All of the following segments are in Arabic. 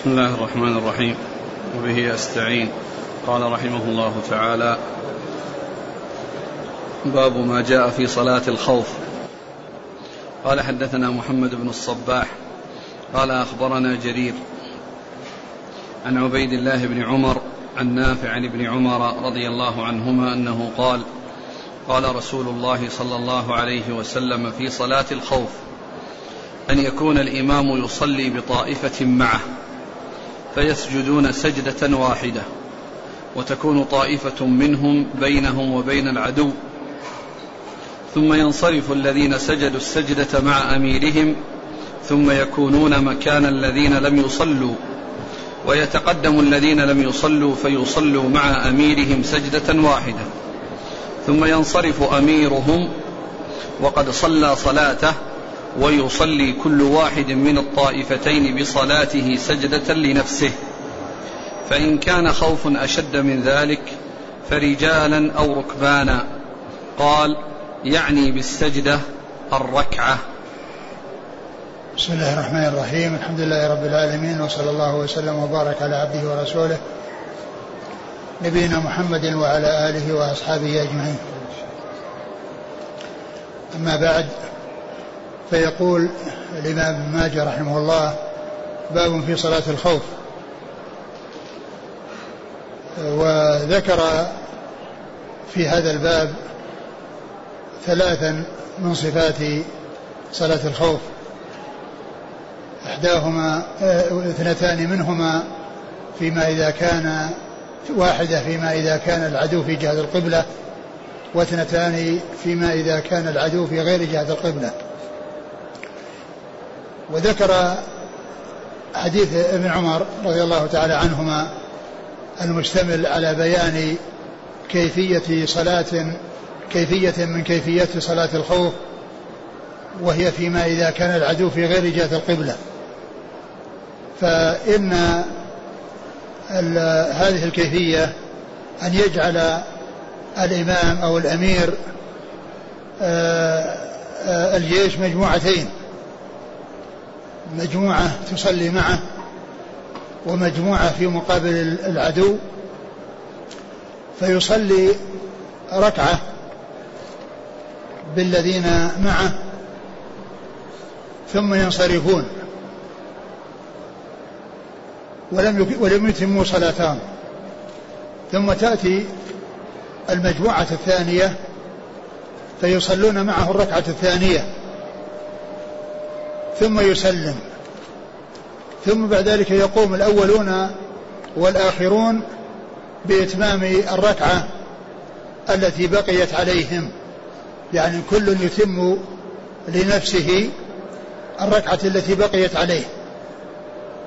بسم الله الرحمن الرحيم. وبه استعين قال رحمه الله تعالى باب ما جاء في صلاة الخوف. قال حدثنا محمد بن الصباح. قال أخبرنا جرير عن عبيد الله بن عمر عن نافع عن ابن عمر رضي الله عنهما أنه قال قال رسول الله صلى الله عليه وسلم في صلاة الخوف أن يكون الإمام يصلي بطائفة معه. فيسجدون سجدة واحدة وتكون طائفة منهم بينهم وبين العدو. ثم ينصرف الذين سجدوا السجدة مع أميرهم ثم يكونون مكان الذين لم يصلوا. ويتقدم الذين لم يصلوا فيصلوا مع أميرهم سجدة واحدة. ثم ينصرف أميرهم وقد صلى صلاته ويصلي كل واحد من الطائفتين بصلاته سجدة لنفسه. فإن كان خوف أشد من ذلك فرجالا أو ركبانا. قال يعني بالسجدة الركعة. بسم الله الرحمن الرحيم. الحمد لله رب العالمين وصلى الله وسلم وبارك على عبده ورسوله نبينا محمد وعلى آله وأصحابه أجمعين. أما بعد فيقول الإمام ابن ماجه رحمه الله باب في صلاة الخوف. وذكر في هذا الباب ثلاثا من صفات صلاة الخوف. إحداهما اثنتان منهما فيما إذا كان واحدة فيما إذا كان العدو في جهة القبلة واثنتان فيما إذا كان العدو في غير جهة القبلة. وذكر حديث ابن عمر رضي الله تعالى عنهما المشتمل على بيان كيفية صلاة كيفية من كيفيات صلاة الخوف وهي فيما إذا كان العدو في غير جهة القبلة. فإن هذه الكيفية أن يجعل الإمام أو الأمير آه، آه، الجيش مجموعتين. مجموعة تصلي معه ومجموعة في مقابل العدو فيصلي ركعة بالذين معه ثم ينصرفون ولم ولم يتموا صلاتهم. ثم تأتي المجموعة الثانية فيصلون معه الركعة الثانية. ثم يسلم. ثم بعد ذلك يقوم الأولون والآخرون بإتمام الركعة التي بقيت عليهم. يعني كل يتم لنفسه الركعة التي بقيت عليه.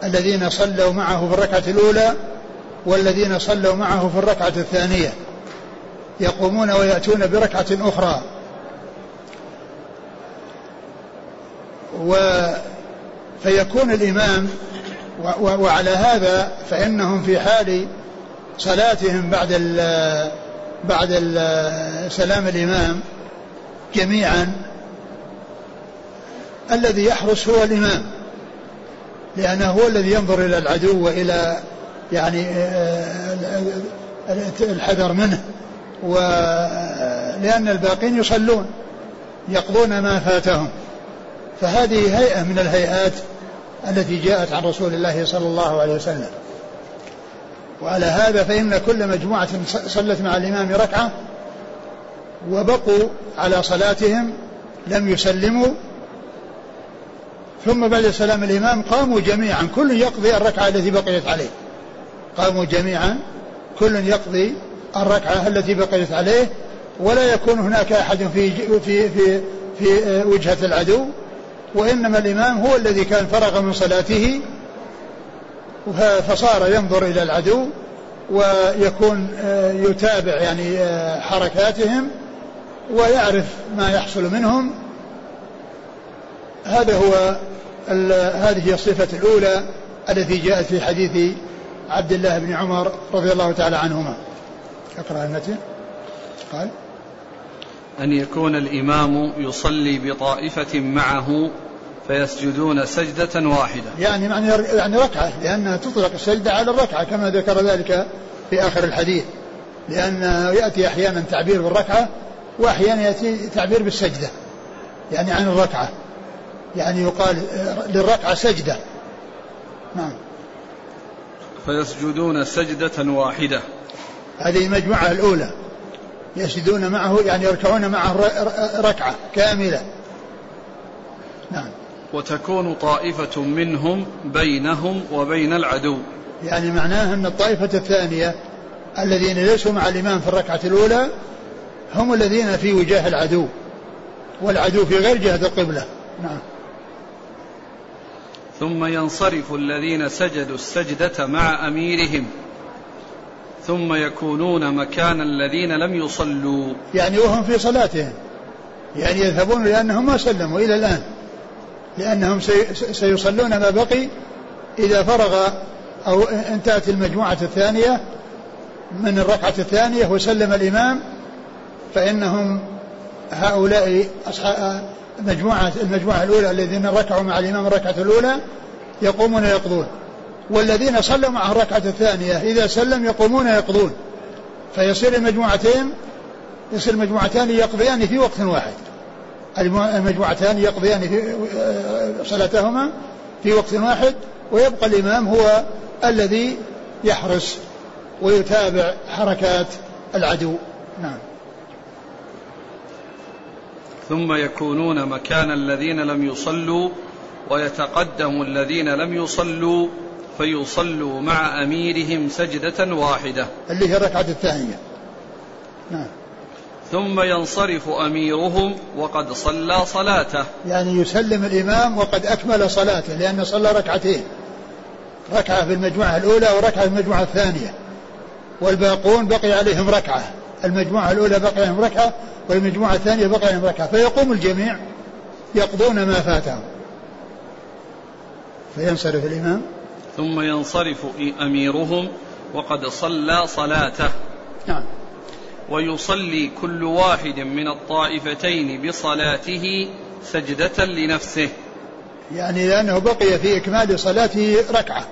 الذين صلوا معه في الركعة الأولى والذين صلوا معه في الركعة الثانية. يقومون ويأتون بركعة أخرى. و فيكون الإمام وعلى هذا فإنهم في حال صلاتهم بعد ال بعد ال سلام الإمام جميعا. الذي يحرس هو الإمام لأنه هو الذي ينظر إلى العدو وإلى يعني الحذر منه. ولأن الباقين يصلون يقضون ما فاتهم. فهذه هيئة من الهيئات التي جاءت عن رسول الله صلى الله عليه وسلم. وعلى هذا فإن كل مجموعة صلت مع الإمام ركعة وبقوا على صلاتهم لم يسلموا. ثم بعد سلام الإمام قاموا جميعا كل يقضي الركعة التي بقيت عليه. قاموا جميعا كل يقضي الركعة التي بقيت عليه. ولا يكون هناك أحد في في في في وجهة العدو. وإنما الإمام هو الذي كان فرغ من صلاته فصار ينظر إلى العدو ويكون آه، يتابع يعني آه، حركاتهم ويعرف ما يحصل منهم. هذا هو هذه الصفة الأولى التي جاءت في حديث عبد الله بن عمر رضي الله تعالى عنهما. اقرأ المتن قال أن يكون الإمام يصلي بطائفة معه فيسجدون سجدة واحدة. يعني معنى يعني ركعة لأنها تطلق السجدة على الركعة كما ذكر ذلك في آخر الحديث. لأن يأتي أحيانا تعبير بالركعة وأحيانا يأتي تعبير بالسجدة يعني عن الركعة. يعني يقال للركعة سجدة. نعم. فيسجدون سجدة واحدة. هذه المجموعة الأولى. يسجدون معه يعني يركعون معه ركعة كاملة. نعم. وتكون طائفة منهم بينهم وبين العدو. يعني معناه أن الطائفة الثانية الذين ليسوا مع الإمام في الركعة الأولى هم الذين في وجاه العدو والعدو في غير جهة القبلة. نعم. ثم ينصرف الذين سجدوا السجدة مع أميرهم. ثم يكونون مكان الذين لم يصلوا. يعني وهم في صلاتهم. يعني يذهبون لأنهم ما سلموا إلى الآن. لأنهم سيصلون ما بقي إذا فرغ أو انتهت المجموعة الثانية من الركعة الثانية وسلم الإمام فإنهم هؤلاء أصحاب مجموعة المجموعة الأولى الذين ركعوا مع الإمام الركعة الأولى يقومون يقضون والذين صلوا معه الركعة الثانية إذا سلم يقومون يقضون فيصير المجموعتين يصير المجموعتان يقضيان في وقت واحد. المجموعتان يقضيان في صلاتهما في وقت واحد ويبقى الإمام هو الذي يحرس ويتابع حركات العدو. نعم. ثم يكونون مكان الذين لم يصلوا ويتقدم الذين لم يصلوا فيصلوا مع أميرهم سجدة واحدة. اللي هي الركعة الثانية. نعم. ثم ينصرف أميرهم وقد صلى صلاته. يعني يسلم الإمام وقد أكمل صلاته لأنه صلى ركعتين. ركعة في المجموعة الأولى وركعة في المجموعة الثانية. والباقون بقي عليهم ركعة. المجموعة الأولى بقي عليهم ركعة والمجموعة الثانية بقي عليهم ركعة. فيقوم الجميع يقضون ما فاتهم. فينصرف الإمام. ثم ينصرف أميرهم وقد صلى صلاته. نعم. ويصلي كل واحد من الطائفتين بصلاته سجدة لنفسه. يعني لأنه بقي في إكمال صلاته ركعة.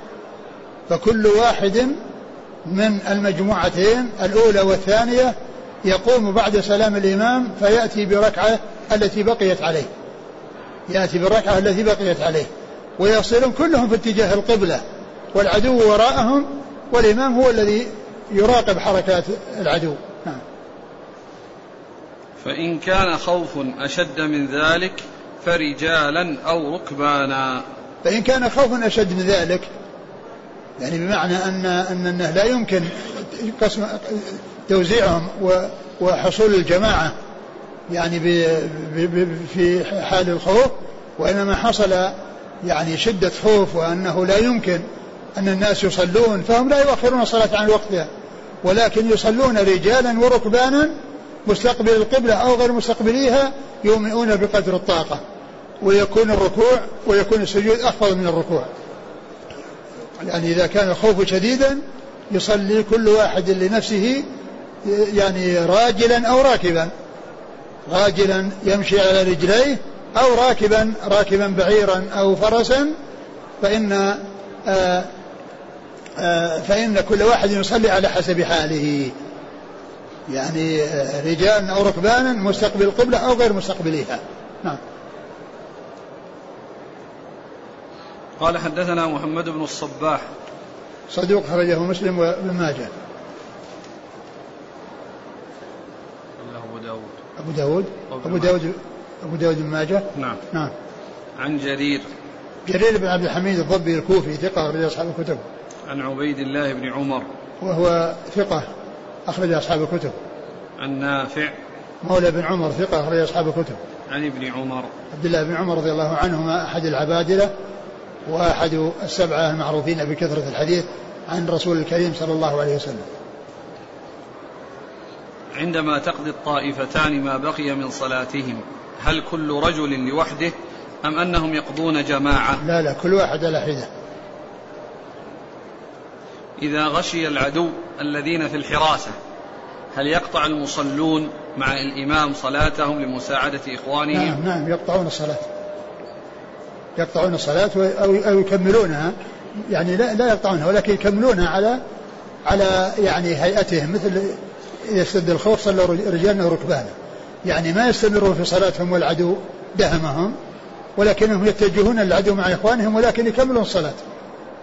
فكل واحد من المجموعتين الأولى والثانية يقوم بعد سلام الإمام فيأتي بركعة التي بقيت عليه. يأتي بالركعة التي بقيت عليه. ويصلون كلهم في اتجاه القبلة. والعدو وراءهم والإمام هو الذي يراقب حركات العدو. فإن كان خوف أشد من ذلك فرجالا أو ركبانا. فإن كان خوف أشد من ذلك يعني بمعنى أن أن أنه لا يمكن قسم توزيعهم وحصول الجماعة يعني في حال الخوف وإنما حصل يعني شدة خوف وأنه لا يمكن أن الناس يصلون فهم لا يؤخرون الصلاة عن وقتها ولكن يصلون رجالا وركبانا مستقبل القبلة أو غير مستقبليها يومئون بقدر الطاقة ويكون الركوع ويكون السجود أخفض من الركوع. يعني إذا كان الخوف شديدا يصلي كل واحد لنفسه يعني راجلا أو راكبا. راجلا يمشي على رجليه أو راكبا راكبا بعيرا أو فرسا فإن آآ آه، آآ آه، فإن كل واحد يصلي على حسب حاله. يعني آه، رجال أو ركبانا مستقبل القبلة أو غير مستقبليها. نعم. قال حدثنا محمد بن الصباح. صدوق خرجه مسلم وابن ماجه. أبو داود. أبو داود؟ أبو داود أبو داود بن ماجه؟ نعم. نعم. عن جرير. جرير بن عبد الحميد الضبي الكوفي ثقة أخرج أصحاب الكتب عن عبيد الله بن عمر. وهو ثقة. أخرج أصحاب الكتب. عن نافع. مولى بن عمر ثقة أخرج أصحاب الكتب. عن ابن عمر. عبد الله بن عمر رضي الله عنهما أحد العبادلة وأحد السبعة المعروفين بكثرة الحديث عن رسول الكريم صلى الله عليه وسلم. عندما تقضي الطائفتان ما بقي من صلاتهم هل كل رجل لوحده أم أنهم يقضون جماعة؟ لا لا كل واحد على حدة. إذا غشي العدو الذين في الحراسة هل يقطع المصلون مع الإمام صلاتهم لمساعدة إخوانهم؟ نعم نعم يقطعون الصلاة. يقطعون الصلاة أو أو يكملونها. يعني لا لا يقطعونها ولكن يكملونها على على يعني هيئتهم مثل يشتد الخوف صلى رجالنا وركبانا. يعني ما يستمرون في صلاتهم والعدو دهمهم ولكنهم يتجهون للعدو مع إخوانهم ولكن يكملون الصلاة.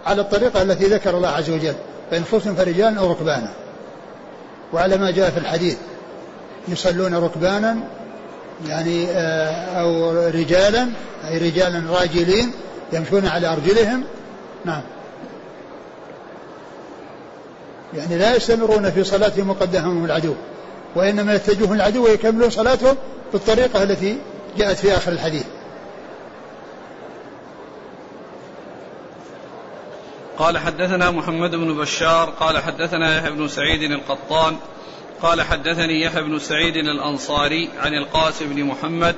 على الطريقة التي ذكر الله عز وجل فإن خفتم فرجالا أو ركبانا. وعلى ما جاء في الحديث يصلون ركبانا يعني آه، أو رجالا أي رجالا راجلين يمشون على أرجلهم. نعم. يعني لا يستمرون في صلاتهم وقدمهم العدو وإنما يتجهون العدو ويكملون صلاتهم بالطريقة التي جاءت في آخر الحديث. قال حدثنا محمد بن بشار قال حدثنا يحيى بن سعيد القطان قال حدثني يحيى بن سعيد الأنصاري عن القاسم بن محمد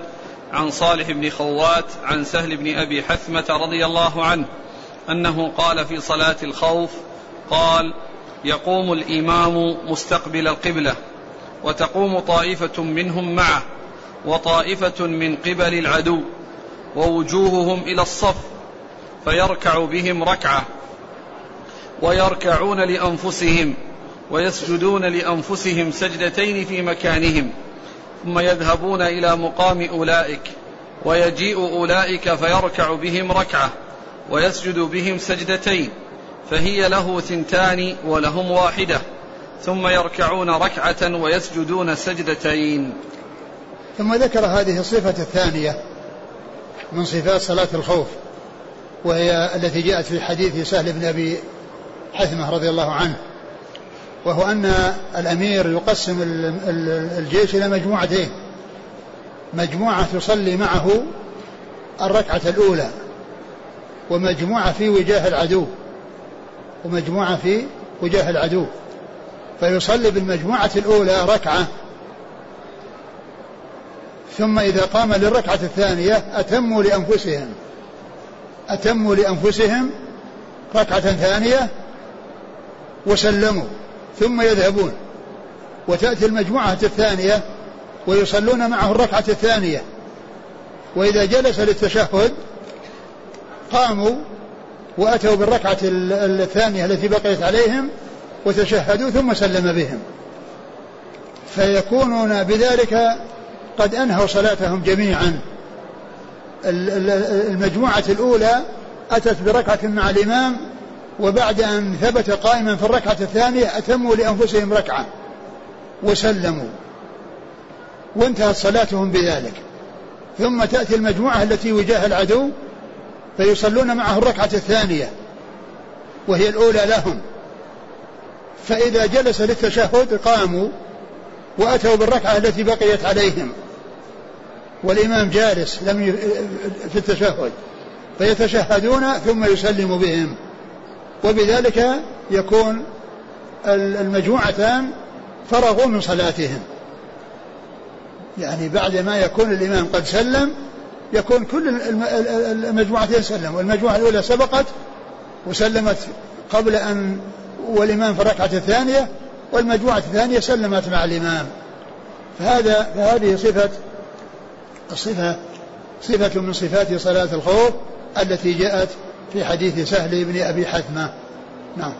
عن صالح بن خوات عن سهل بن أبي حثمة رضي الله عنه أنه قال في صلاة الخوف قال يقوم الإمام مستقبل القبلة وتقوم طائفة منهم معه وطائفة من قبل العدو ووجوههم إلى الصف فيركع بهم ركعة. ويركعون لأنفسهم ويسجدون لأنفسهم سجدتين في مكانهم ثم يذهبون إلى مقام أولئك ويجيء أولئك فيركع بهم ركعة ويسجد بهم سجدتين فهي له ثنتان ولهم واحدة ثم يركعون ركعة ويسجدون سجدتين. ثم ذكر هذه الصفة الثانية من صفات صلاة الخوف وهي التي جاءت في حديث سهل بن أبي حثمة رضي الله عنه وهو أن الأمير يقسم الجيش إلى مجموعتين. مجموعة تصلي معه الركعة الأولى ومجموعة في وجاه العدو ومجموعة في وجاه العدو. فيصلي بالمجموعة الأولى ركعة ثم إذا قام للركعة الثانية أتموا لأنفسهم أتموا لأنفسهم ركعة ثانية وسلموا ثم يذهبون. وتأتي المجموعة الثانية ويصلون معه الركعة الثانية. وإذا جلس للتشهد قاموا وأتوا بالركعة الثانية التي بقيت عليهم وتشهدوا ثم سلم بهم. فيكونون بذلك قد أنهوا صلاتهم جميعا. المجموعة الأولى أتت بركعة مع الإمام وبعد أن ثبت قائما في الركعة الثانية أتموا لأنفسهم ركعة وسلموا. وانتهت صلاتهم بذلك. ثم تأتي المجموعة التي وجاه العدو فيصلون معه الركعة الثانية وهي الأولى لهم. فإذا جلس للتشهد قاموا وأتوا بالركعة التي بقيت عليهم. والإمام جالس لم في التشهد فيتشهدون ثم يسلم بهم. وبذلك يكون المجموعتان فرغوا من صلاتهم. يعني بعد ما يكون الإمام قد سلم يكون كل المجموعتين سلم. والمجموعة الأولى سبقت وسلمت قبل أن والإمام في الركعة الثانية والمجموعة الثانية سلمت مع الإمام. فهذا فهذه صفة الصفة صفة من صفات صلاة الخوف التي جاءت في حديث سهل بن أبي حثمة. نعم.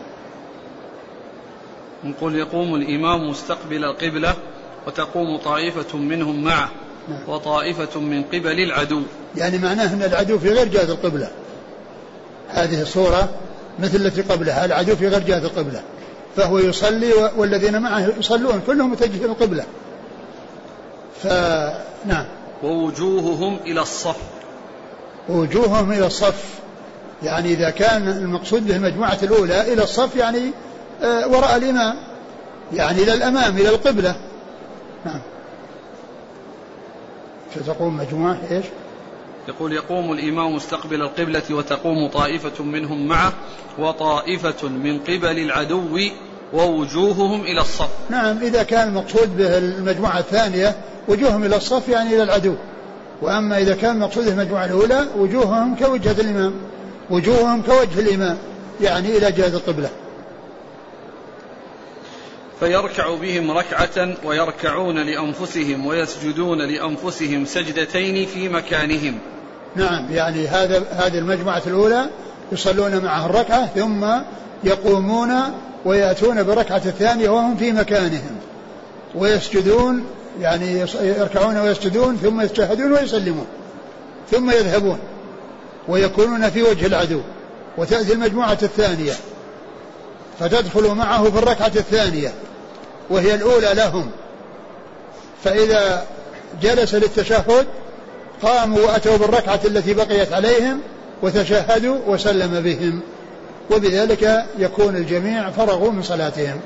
نقول يقوم الإمام مستقبل القبلة وتقوم طائفة منهم معه نعم. وطائفة من قبل العدو. يعني معناه أن العدو في غير جهة القبلة. هذه الصورة مثل التي قبلها العدو في غير جهة القبلة. فهو يصلي والذين معه يصلون كلهم متجهين القبلة. فنعم ووجوههم إلى الصف. وجوههم إلى الصف. يعني إذا كان المقصود به المجموعة الأولى إلى الصف يعني آه، وراء الإمام يعني إلى الأمام إلى القبلة. نعم. فتقوم مجموعة إيش؟ يقول يقوم الإمام مستقبل القبلة وتقوم طائفة منهم معه وطائفة من قبل العدو ووجوههم إلى الصف. نعم إذا كان المقصود به المجموعة الثانية وجوههم إلى الصف يعني إلى العدو. وأما إذا كان المقصود المجموعة الأولى وجوههم كوجهة الإمام. وجوههم كوجه الإمام يعني إلى جهة القبلة. فيركع بهم ركعة ويركعون لأنفسهم ويسجدون لأنفسهم سجدتين في مكانهم. نعم يعني هذا هذه المجموعة الأولى يصلون معه الركعة ثم يقومون ويأتون بركعة الثانية وهم في مكانهم. ويسجدون يعني يركعون ويسجدون ثم يتشهدون ويسلمون ثم يذهبون. ويكونون في وجه العدو وتأتي المجموعة الثانية فتدخل معه في الركعة الثانية وهي الأولى لهم. فإذا جلس للتشهد قاموا وأتوا بالركعة التي بقيت عليهم وتشهدوا وسلم بهم. وبذلك يكون الجميع فرغوا من صلاتهم.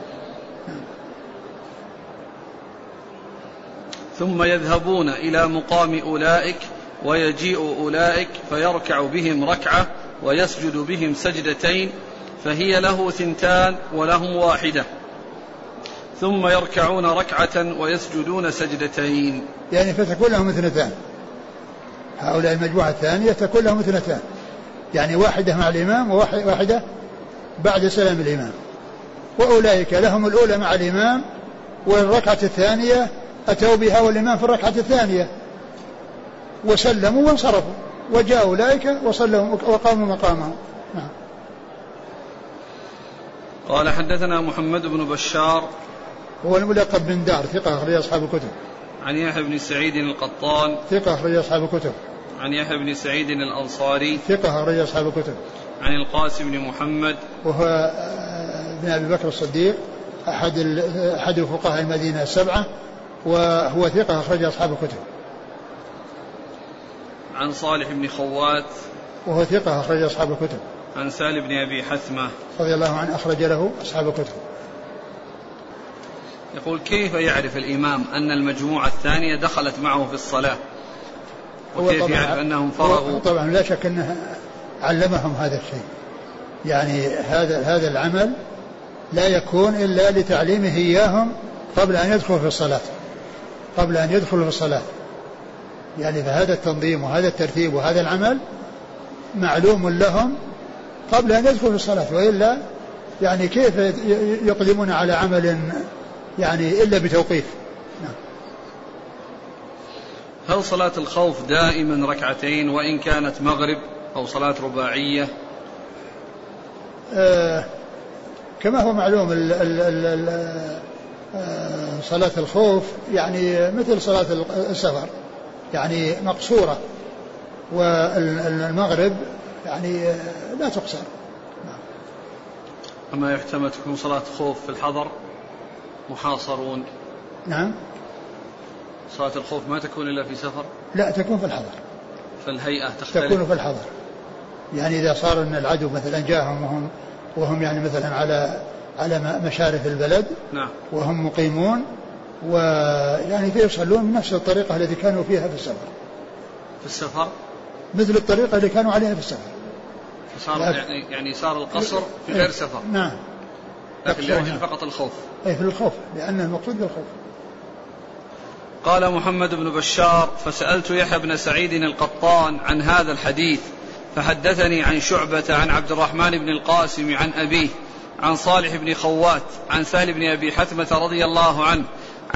ثم يذهبون إلى مقام أولئك ويجيء أولئك فيركع بهم ركعة ويسجد بهم سجدتين فهي له ثنتان ولهم واحدة. ثم يركعون ركعة ويسجدون سجدتين. يعني فتكون لهم اثنتان. هؤلاء المجموعة الثانية تكون لهم اثنتان. يعني واحدة مع الإمام وواحدة بعد سلام الإمام. وأولئك لهم الأولى مع الإمام والركعة الثانية أتوا بها والإمام في الركعة الثانية. وسلموا وانصرفوا. وجاء أولئك وصلوا وقاموا مقامهم. نعم. قال حدثنا محمد بن بشار هو الملقب بن دار ثقة أخرج أصحاب الكتب. عن يحيى بن سعيد القطان. ثقة أخرج أصحاب الكتب. عن يحيى بن سعيد الأنصاري. ثقة أخرج أصحاب الكتب. عن القاسم بن محمد. وهو آه، ابن أبي بكر الصديق أحد أحد فقهاء المدينة السبعة وهو ثقة أخرج أصحاب الكتب. عن صالح بن خوات وهو ثقة أخرج أصحاب الكتب. عن سال بن أبي حثمة. رضي الله عنه أخرج له أصحاب الكتب. يقول كيف يعرف الإمام أن المجموعة الثانية دخلت معه في الصلاة؟ وكيف يعرف أنهم فرغوا؟ طبعا لا شك أنه علمهم هذا الشيء. يعني هذا هذا العمل لا يكون إلا لتعليمه إياهم قبل أن يدخلوا في الصلاة. قبل أن يدخلوا في الصلاة. يعني فهذا التنظيم وهذا الترتيب وهذا العمل معلوم لهم قبل أن يدخلوا الصلاة وإلا يعني كيف يقدمون على عمل يعني إلا بتوقيف؟ نعم. هل صلاة الخوف دائما ركعتين وإن كانت مغرب أو صلاة رباعية؟ آه كما هو معلوم ال ال ال آه صلاة الخوف يعني مثل صلاة السفر. يعني مقصورة. والمغرب يعني لا تقصر. نعم. أما يحتمل تكون صلاة خوف في الحضر محاصرون. نعم. صلاة الخوف ما تكون إلا في سفر؟ لا تكون في الحضر. فالهيئة تختلف. تكون في الحضر. يعني إذا صار أن العدو مثلا جاءهم وهم وهم يعني مثلا على على مشارف البلد نعم. وهم مقيمون ويعني فيصلون بنفس الطريقة التي كانوا فيها في السفر. في السفر؟ مثل الطريقة اللي كانوا عليها في السفر. صار يعني يعني صار القصر في غير سفر. نعم. لكن لأجل فقط الخوف. أي في الخوف. لأن المقصود بالخوف. قال محمد بن بشار فسألت يحيى بن سعيد القطان عن هذا الحديث فحدثني عن شعبة عن عبد الرحمن بن القاسم عن أبيه عن صالح بن خوات عن سهل بن أبي حثمة رضي الله عنه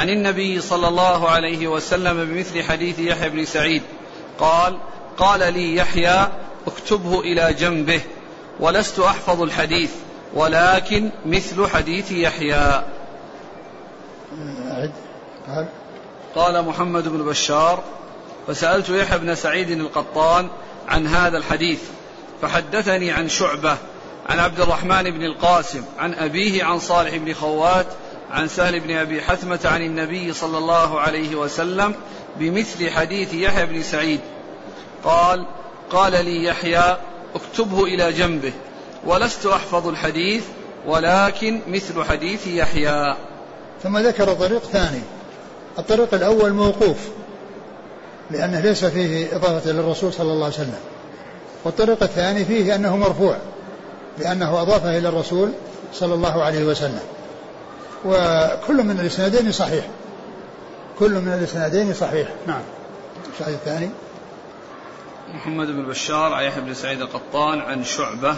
عن النبي صلى الله عليه وسلم بمثل حديث يحيى بن سعيد. قال قال لي يحيى اكتبه إلى جنبه ولست أحفظ الحديث ولكن مثل حديث يحيى. قال قال محمد بن بشار فسألت يحيى بن سعيد القطان عن هذا الحديث فحدثني عن شعبة عن عبد الرحمن بن القاسم عن أبيه عن صالح بن خوات عن سهل بن أبي حثمة عن النبي صلى الله عليه وسلم بمثل حديث يحيى بن سعيد. قال قال لي يحيى اكتبه إلى جنبه ولست أحفظ الحديث ولكن مثل حديث يحيى. ثم ذكر طريق ثاني. الطريق الأول موقوف لأنه ليس فيه إضافة للرسول صلى الله عليه وسلم. والطريق الثاني فيه أنه مرفوع لأنه أضافه إلى الرسول صلى الله عليه وسلم. وكل من الإسنادين صحيح. كل من الإسنادين صحيح. نعم. الشاهد الثاني. محمد بن بشار عن يحيى بن سعيد القطان عن شعبة.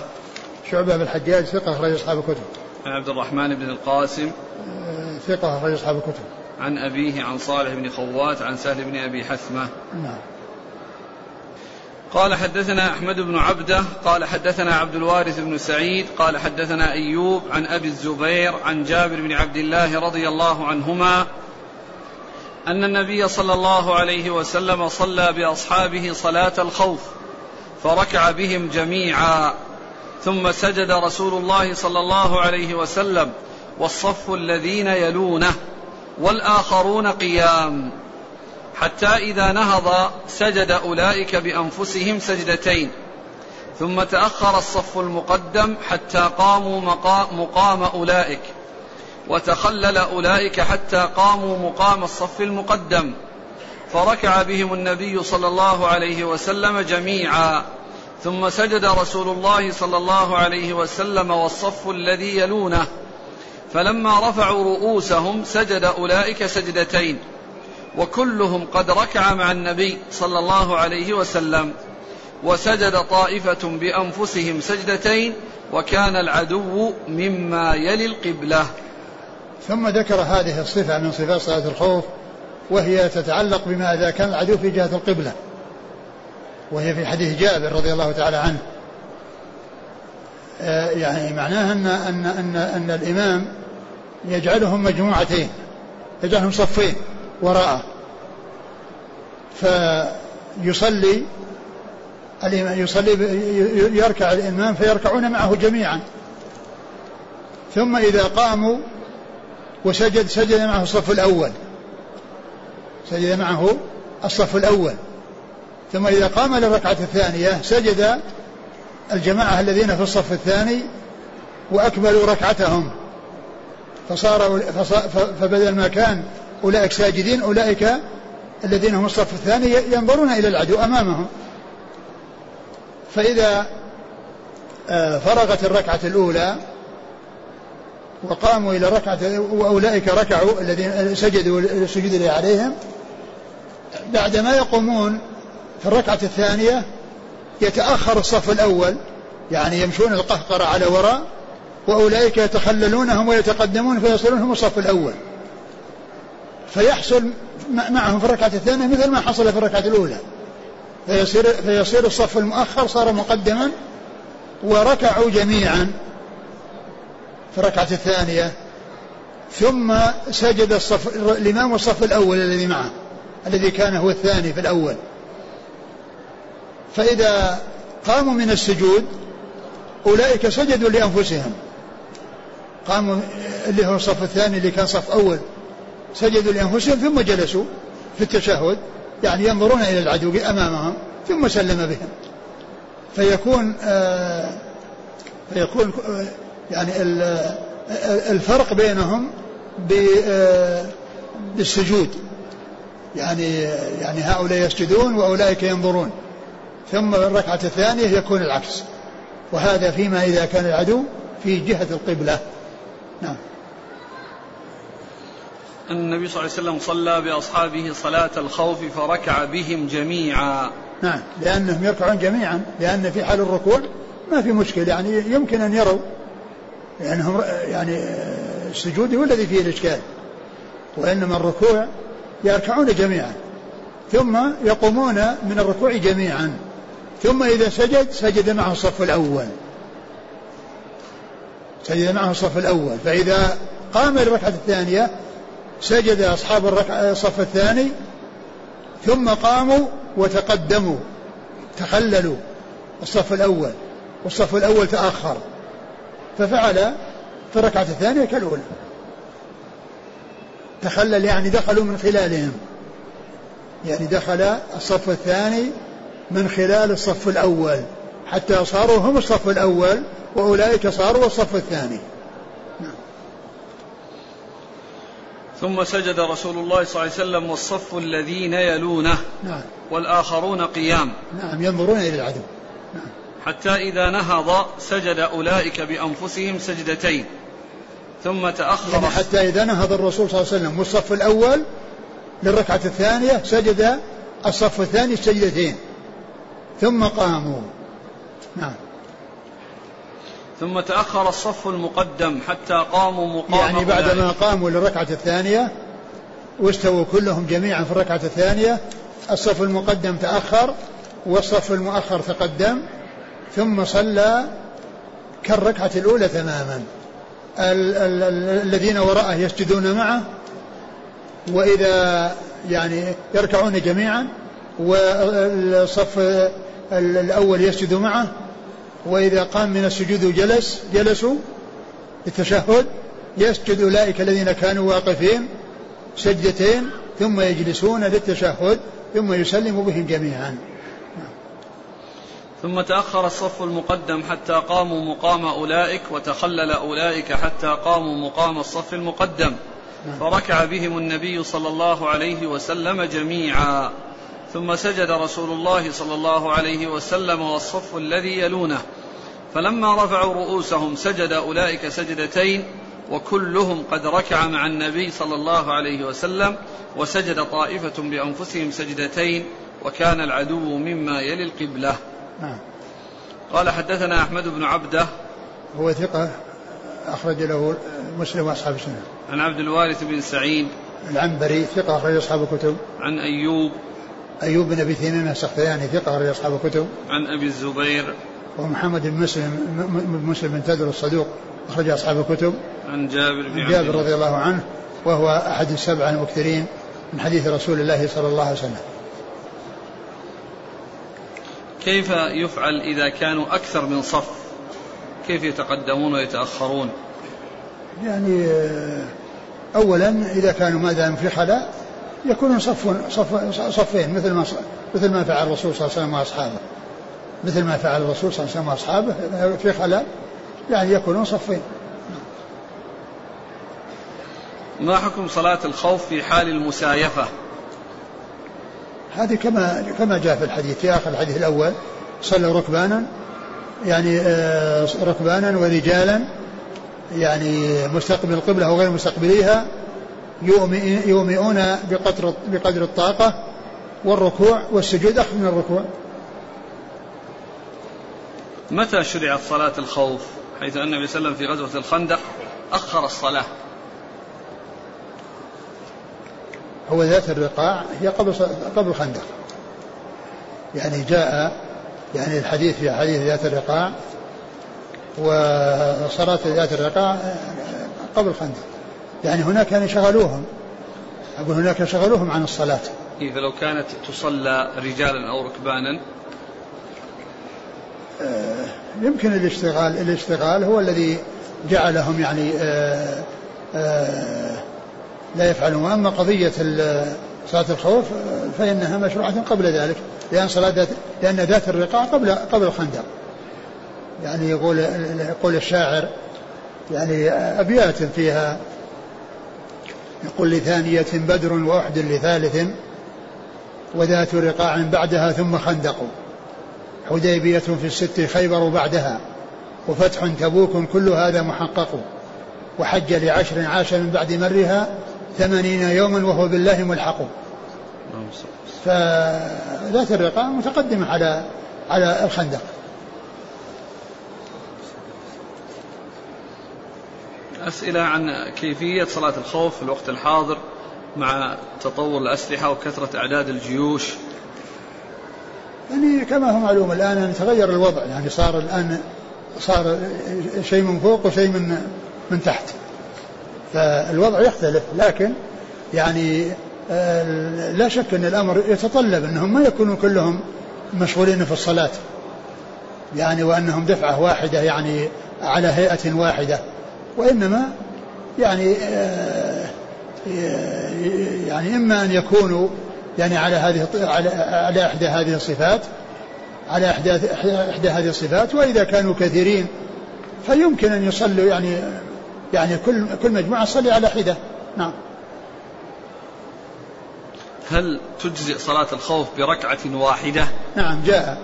شعبة بن الحجاج ثقة أخرج أصحاب الكتب. عن عبد الرحمن بن القاسم. آه، ثقة أخرج أصحاب الكتب. عن أبيه عن صالح بن خوات عن سهل بن أبي حثمة. نعم. قال حدثنا أحمد بن عبدة قال حدثنا عبد الوارث بن سعيد قال حدثنا أيوب عن أبي الزبير عن جابر بن عبد الله رضي الله عنهما أن النبي صلى الله عليه وسلم صلى بأصحابه صلاة الخوف فركع بهم جميعا ثم سجد رسول الله صلى الله عليه وسلم والصف الذين يلونه والآخرون قيام. حتى إذا نهض سجد أولئك بأنفسهم سجدتين. ثم تأخر الصف المقدم حتى قاموا مقام أولئك. وتخلل أولئك حتى قاموا مقام الصف المقدم. فركع بهم النبي صلى الله عليه وسلم جميعا. ثم سجد رسول الله صلى الله عليه وسلم والصف الذي يلونه. فلما رفعوا رؤوسهم سجد أولئك سجدتين. وكلهم قد ركع مع النبي صلى الله عليه وسلم وسجد طائفة بأنفسهم سجدتين وكان العدو مما يلي القبلة. ثم ذكر هذه الصفة من صفات صلاة الخوف وهي تتعلق بما إذا كان العدو في جهة القبلة. وهي في حديث جابر رضي الله تعالى عنه. آه، يعني معناها أن أن أن أن الإمام يجعلهم مجموعتين يجعلهم صفين. وراءه. فيصلي يصلي يركع الإمام فيركعون معه جميعا. ثم إذا قاموا وسجد سجد معه الصف الأول. سجد معه الصف الأول. ثم إذا قام للركعة الثانية سجد الجماعة الذين في الصف الثاني وأكملوا ركعتهم. فصار فبدل ما كان أولئك ساجدين أولئك الذين هم الصف الثاني ينظرون إلى العدو أمامهم. فإذا آه، فرغت الركعة الأولى وقاموا إلى الركعة وأولئك ركعوا الذين سجدوا السجود عليهم بعدما يقومون في الركعة الثانية يتأخر الصف الأول يعني يمشون القهقرة على وراء وأولئك يتخللونهم ويتقدمون فيصلون هم الصف الأول. فيحصل معهم في الركعة الثانية مثل ما حصل في الركعة الأولى. فيصير, فيصير الصف المؤخر صار مقدما وركعوا جميعا في الركعة الثانية. ثم سجد الصف الإمام والصف الأول الذي معه الذي كان هو الثاني في الأول. فإذا قاموا من السجود أولئك سجدوا لأنفسهم. قاموا اللي هو الصف الثاني اللي كان صف أول. سجدوا لأنفسهم ثم جلسوا في التشهد يعني ينظرون إلى العدو أمامهم ثم سلم بهم. فيكون آه فيكون آه يعني الفرق بينهم آه، بالسجود. يعني يعني هؤلاء يسجدون وأولئك ينظرون. ثم الركعة الثانية يكون العكس. وهذا فيما إذا كان العدو في جهة القبلة. نعم. النبي صلى الله عليه وسلم صلى بأصحابه صلاة الخوف فركع بهم جميعا. نعم. لأنهم يركعون جميعا. لأن في حال الركوع ما في مشكلة. يعني يمكن أن يروا. لأنهم يعني السجود هو الذي فيه الإشكال. وإنما الركوع يركعون جميعا. ثم يقومون من الركوع جميعا. ثم إذا سجد سجد معه الصف الأول. سجد معه الصف الأول. فإذا قام الركعة الثانية سجد أصحاب الصف الثاني ثم قاموا وتقدموا تخللوا الصف الأول والصف الأول تأخر ففعل في الركعة الثانية كالأولى. تخلل يعني دخلوا من خلالهم يعني دخل الصف الثاني من خلال الصف الأول حتى صاروا هم الصف الأول وأولئك صاروا الصف الثاني. ثم سجد رسول الله صلى الله عليه وسلم والصف الذين يلونه نعم. والآخرون قيام. نعم ينظرون إلى العدو. نعم. حتى إذا نهض سجد أولئك بأنفسهم سجدتين. ثم تأخر. يعني حتى إذا نهض الرسول صلى الله عليه وسلم والصف الأول للركعة الثانية سجد الصف الثاني السجدتين ثم قاموا. نعم. ثم تأخر الصف المقدم حتى قاموا مقام يعني بعدما قاموا للركعة الثانية واستووا كلهم جميعا في الركعة الثانية الصف المقدم تأخر والصف المؤخر تقدم ثم صلى كالركعة الأولى تماما. ال- ال- ال- الذين وراءه يسجدون معه وإذا يعني يركعون جميعا والصف الأول يسجد معه وإذا قام من السجود وجلس جلسوا للتشهد يسجد أولئك الذين كانوا واقفين سجدتين ثم يجلسون للتشهد ثم يسلم بهم جميعا. ثم تأخر الصف المقدم حتى قاموا مقام أولئك وتخلل أولئك حتى قاموا مقام الصف المقدم. فركع بهم النبي صلى الله عليه وسلم جميعا. ثم سجد رسول الله صلى الله عليه وسلم والصف الذي يلونه. فلما رفعوا رؤوسهم سجد أولئك سجدتين وكلهم قد ركع مع النبي صلى الله عليه وسلم وسجد طائفة بأنفسهم سجدتين وكان العدو مما يلي القبلة. نعم. قال حدثنا أحمد بن عبده. هو ثقة أخرج له مسلم وأصحاب السنة. عن عبد الوارث بن سعيد. العنبري ثقة أخرج أصحاب الكتب. عن أيوب. أيوب بن أبي تميم السختياني ثقة أخرج أصحاب الكتب. عن أبي الزبير. ومحمد بن مسلم م- مسلم بن تدر الصدوق أخرج أصحاب الكتب. عن جابر بن جابر. رضي الله عنه وهو أحد السبعة المكثرين من حديث رسول الله صلى الله عليه وسلم. كيف يفعل إذا كانوا أكثر من صف؟ كيف يتقدمون ويتأخرون؟ يعني آه، أولا إذا كانوا ما دام في خلاء يكونون صف صف صفين مثل ما مثل ما فعل الرسول صلى الله عليه وسلم وأصحابه. مثل ما فعل الرسول صلى الله عليه وسلم وأصحابه في خلاء يعني يكونون صفين. ما حكم صلاة الخوف في حال المسايفة؟ هذه كما كما جاء في الحديث في آخر الحديث الأول صلوا ركبانا يعني آه، ركبانا ورجالا يعني مستقبل القبلة وغير مستقبليها يومئون بقدر بقدر الطاقة والركوع والسجود أخذ من الركوع. متى شرعت صلاة الخوف؟ حيث أن النبي صلى الله عليه وسلم في غزوة الخندق أخر الصلاة. هو ذات الرقاع هي قبل قبل الخندق. يعني جاء يعني الحديث في حديث ذات الرقاع وصلاة ذات الرقاع قبل الخندق. يعني هناك يعني شغلوهم. أقول هناك شغلوهم عن الصلاة. فلو كانت تصلى رجالا أو ركبانا؟ يمكن الاشتغال الاشتغال هو الذي جعلهم يعني آه، آه، لا يفعلون. وأما قضية ال- صلاة الخوف آه، فإنها مشروعة قبل ذلك. لأن صلاة ذات لأن ذات الرقاع قبل قبل الخندق. يعني يقول يقول الشاعر يعني أبيات فيها يقول لثانية بدر وأحد لثالث وذات رقاع بعدها ثم خندق. حديبية في الست خيبر بعدها وفتح تبوك كل هذا محقق. وحج لعشر عاش من بعد مرها ثمانين يوما وهو بالله ملحق. فذات الرقاع متقدمة على على الخندق. أسئلة عن كيفية صلاة الخوف في الوقت الحاضر مع تطور الأسلحة وكثرة أعداد الجيوش. يعني كما هو معلوم الآن أن تغير الوضع يعني صار الآن صار شيء من فوق وشيء من من تحت. فالوضع يختلف لكن يعني آه، لا شك أن الأمر يتطلب أنهم ما يكونوا كلهم مشغولين في الصلاة. يعني وأنهم دفعة واحدة يعني على هيئة واحدة. وإنما يعني آه، يعني إما أن يكونوا يعني على هذه على على إحدى هذه الصفات على إحدى إحدى هذه الصفات وإذا كانوا كثيرين فيمكن أن يصلوا يعني يعني كل كل مجموعة تصلي على حدة نعم. هل تجزئ صلاة الخوف بركعة واحدة؟ نعم جاء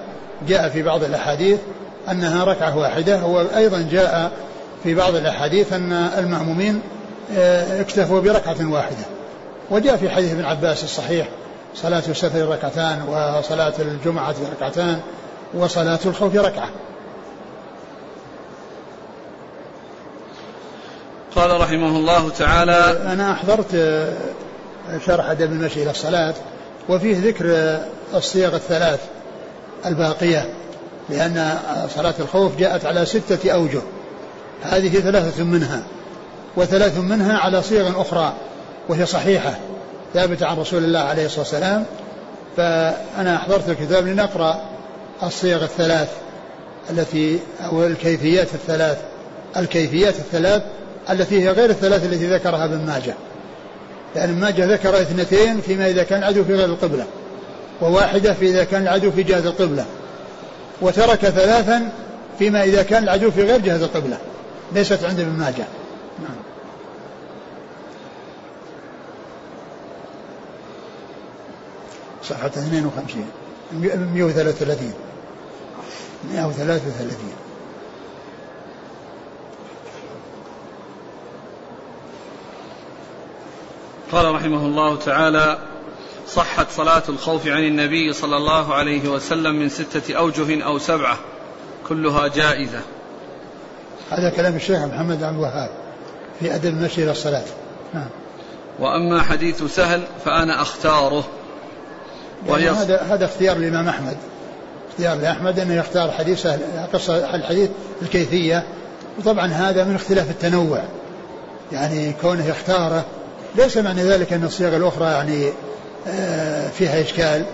جاء في بعض الأحاديث أنها ركعة واحدة وأيضا جاء في بعض الأحاديث أن المأمومين آه، اكتفوا بركعة واحدة. وجاء في حديث ابن عباس الصحيح صلاة السفر ركعتان وصلاة الجمعة ركعتان وصلاة الخوف ركعة. قال رحمه الله تعالى أنا أحضرت آه، شرح أدب المشي إلى الصلاة وفيه ذكر آه، الصيغ الثلاث الباقية لأن صلاة الخوف جاءت على ستة أوجه. هذه ثلاثة منها وثلاث منها على صيغ أخرى وهي صحيحة ثابتة عن رسول الله عليه الصلاة والسلام. فأنا أحضرت الكتاب لنقرأ الصيغ الثلاث التي أو الكيفيات الثلاث الكيفيات الثلاث التي هي غير الثلاث التي ذكرها ابن ماجه. لأن ابن ماجه ذكر اثنتين فيما إذا كان العدو في غير القبلة وواحدة في إذا كان العدو في جهة القبلة وترك ثلاثا فيما إذا كان العدو في غير جهة القبلة. ليست عند ابن ماجه. نعم. صفحة 52 133 133 قال رحمه الله تعالى صحت صلاة الخوف عن النبي صلى الله عليه وسلم من ستة أوجه أو سبعة كلها جائزة. هذا كلام الشيخ محمد عبد الوهاب في أدب المشي إلى الصلاة. نعم. وأما حديث سهل فأنا أختاره. وهي يعني هذا هذا اختيار الإمام أحمد. اختيار لأحمد أنه يختار حديث سهل قصة الحديث الكيفية. وطبعا هذا من اختلاف التنوع. يعني كونه يختاره ليس معنى ذلك أن الصيغ الأخرى يعني آه، فيها إشكال.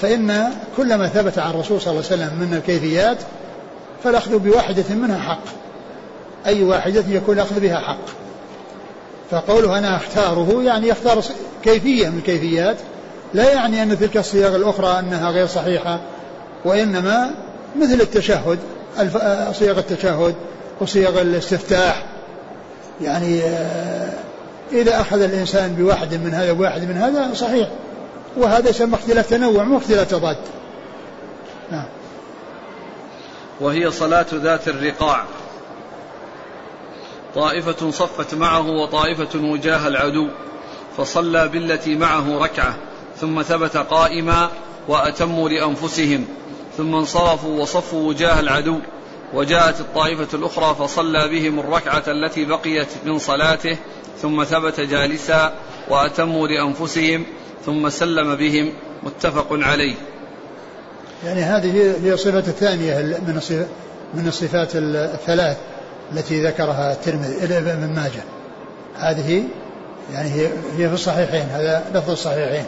فإن كل ما ثبت عن الرسول صلى الله عليه وسلم من الكيفيات فالأخذ بواحدة منها حق. أي واحدة يكون الأخذ بها حق. فقوله أنا أختاره يعني يختار كيفية من الكيفيات. لا يعني أن تلك الصيغ الأخرى أنها غير صحيحة وإنما مثل التشهد آه، صيغ التشهد وصيغ الاستفتاح. يعني آه، إذا أخذ الإنسان بواحد من هذا وواحد من هذا صحيح. وهذا يسمى اختلاف تنوع مو اختلاف تضاد. نعم. وهي صلاة ذات الرقاع. طائفة صفت معه وطائفة وجاه العدو فصلى بالتي معه ركعة ثم ثبت قائما وأتموا لأنفسهم ثم انصرفوا وصفوا وجاه العدو. وجاءت الطائفة الأخرى فصلى بهم الركعة التي بقيت من صلاته ثم ثبت جالسا وأتموا لأنفسهم ثم سلم بهم. متفق عليه. يعني هذه هي الصفة الثانية من من الصفات الثلاث التي ذكرها الترمذي ابن ماجه. هذه يعني هي هي في الصحيحين هذا لفظ الصحيحين.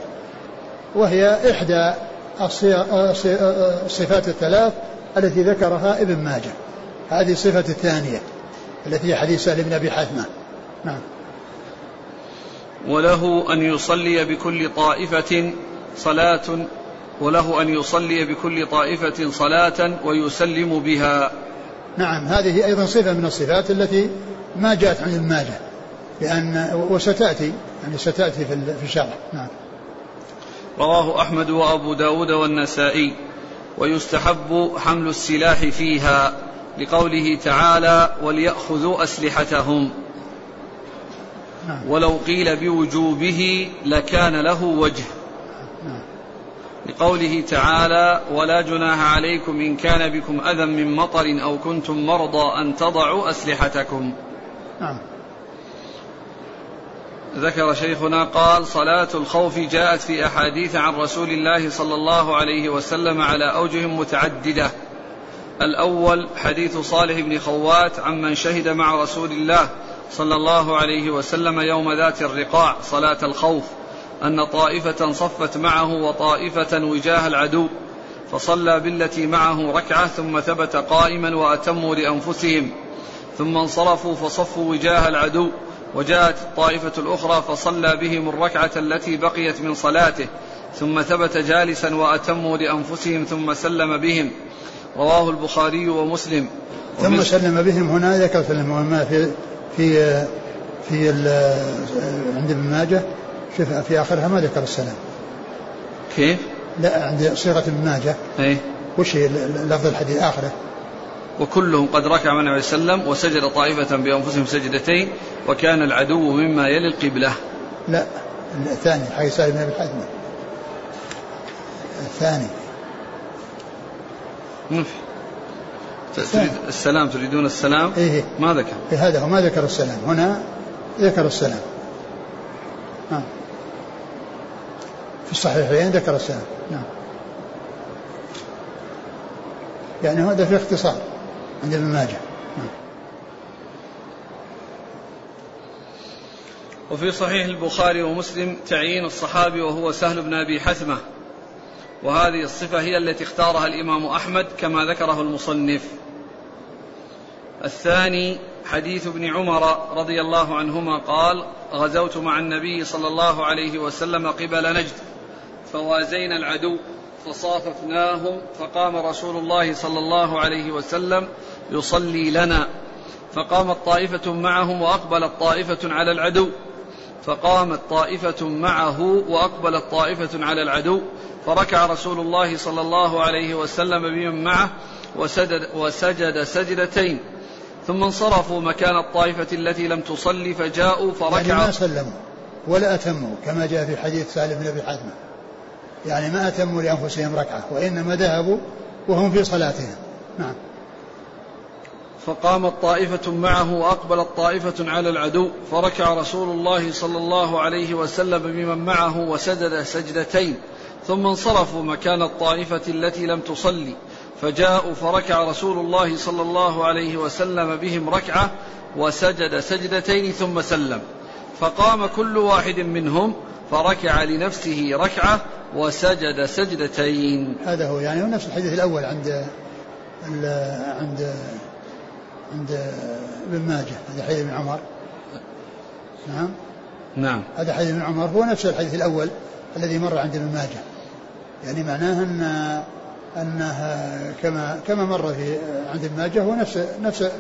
وهي إحدى الصفات الثلاث التي ذكرها ابن ماجه. هذه الصفة الثانية التي هي حديث سهل بن أبي حثمة نعم. وله أن يصلي بكل طائفة صلاة وله أن يصلي بكل طائفة صلاة ويسلم بها. نعم هذه أيضا صفة من الصفات التي ما جاءت عن الماجة لأن وستأتي يعني ستأتي في الشرع. نعم. رواه أحمد وأبو داود والنسائي. ويستحب حمل السلاح فيها لقوله تعالى وليأخذوا أسلحتهم نعم. ولو قيل بوجوبه لكان له وجه. لقوله تعالى ولا جناح عليكم إن كان بكم أذى من مطر أو كنتم مرضى أن تضعوا أسلحتكم. نعم. ذكر شيخنا قال صلاة الخوف جاءت في أحاديث عن رسول الله صلى الله عليه وسلم على أوجه متعددة. الأول حديث صالح بن خوات عمن شهد مع رسول الله صلى الله عليه وسلم يوم ذات الرقاع صلاة الخوف. أن طائفة صفت معه وطائفة وجاه العدو فصلى بالتي معه ركعة ثم ثبت قائما وأتموا لأنفسهم. ثم انصرفوا فصفوا وجاه العدو وجاءت الطائفة الأخرى فصلى بهم الركعة التي بقيت من صلاته ثم ثبت جالسا وأتموا لأنفسهم ثم سلم بهم. رواه البخاري ومسلم. ثم سلم بهم هنا ذكر سلم؟ في في في عند ابن ماجه شوف في آخرها؟ ما ذكر السلام كيف؟ لا عند صيغة ابن ماجه. إيه. وش هي لفظ الحديث؟ آخره؟ وكلهم قد ركع من عليه وسلم وسجد طائفة بأنفسهم سجدتين وكان العدو مما يلي القبلة. لا الثاني حي سالم بن أبي حاتم. الثاني. ما في. تريد السلام تريدون السلام؟ إيه, إيه. ما ذكر. إيه هذا هو ما ذكر السلام. هنا ذكر السلام. نعم في الصحيحين ذكر السلام نعم. يعني هذا في اختصار عند ابن ماجه. وفي صحيح البخاري ومسلم تعيين الصحابي وهو سهل بن أبي حثمة. وهذه الصفة هي التي اختارها الإمام أحمد كما ذكره المصنف. الثاني حديث ابن عمر رضي الله عنهما قال غزوت مع النبي صلى الله عليه وسلم قبل نجد. فوازينا العدو فصاففناهم فقام رسول الله صلى الله عليه وسلم يصلي لنا. فقامت طائفة معهم وأقبلت طائفة على العدو. فقامت طائفة معه وأقبلت طائفة على العدو. فركع رسول الله صلى الله عليه وسلم بمن معه وسجد, وسجد سجدتين. ثم انصرفوا مكان الطائفة التي لم تصلي فجاءوا فركعوا. يعني ما سلموا ولا أتموا كما جاء في حديث سالم بن أبي حاتم يعني ما أتموا لأنفسهم ركعة وإنما ذهبوا وهم في صلاتهم. نعم. فقامت طائفة معه وأقبلت طائفة على العدو فركع رسول الله صلى الله عليه وسلم بمن معه وسجد سجدتين ثم انصرفوا مكان الطائفة التي لم تصلي فجاءوا فركع رسول الله صلى الله عليه وسلم بهم ركعة وسجد سجدتين ثم سلم. فقام كل واحد منهم فركع لنفسه ركعة وسجد سجدتين. هذا هو يعني نفس الحديث الأول عند عند عند ابن ماجه هذا حديث ابن عمر. نعم. نعم. هذا حديث ابن عمر هو نفس الحديث الأول الذي مر عند ابن ماجه. يعني معناه أن أنها كما كما مر في عند ابن ماجه هو نفس نفس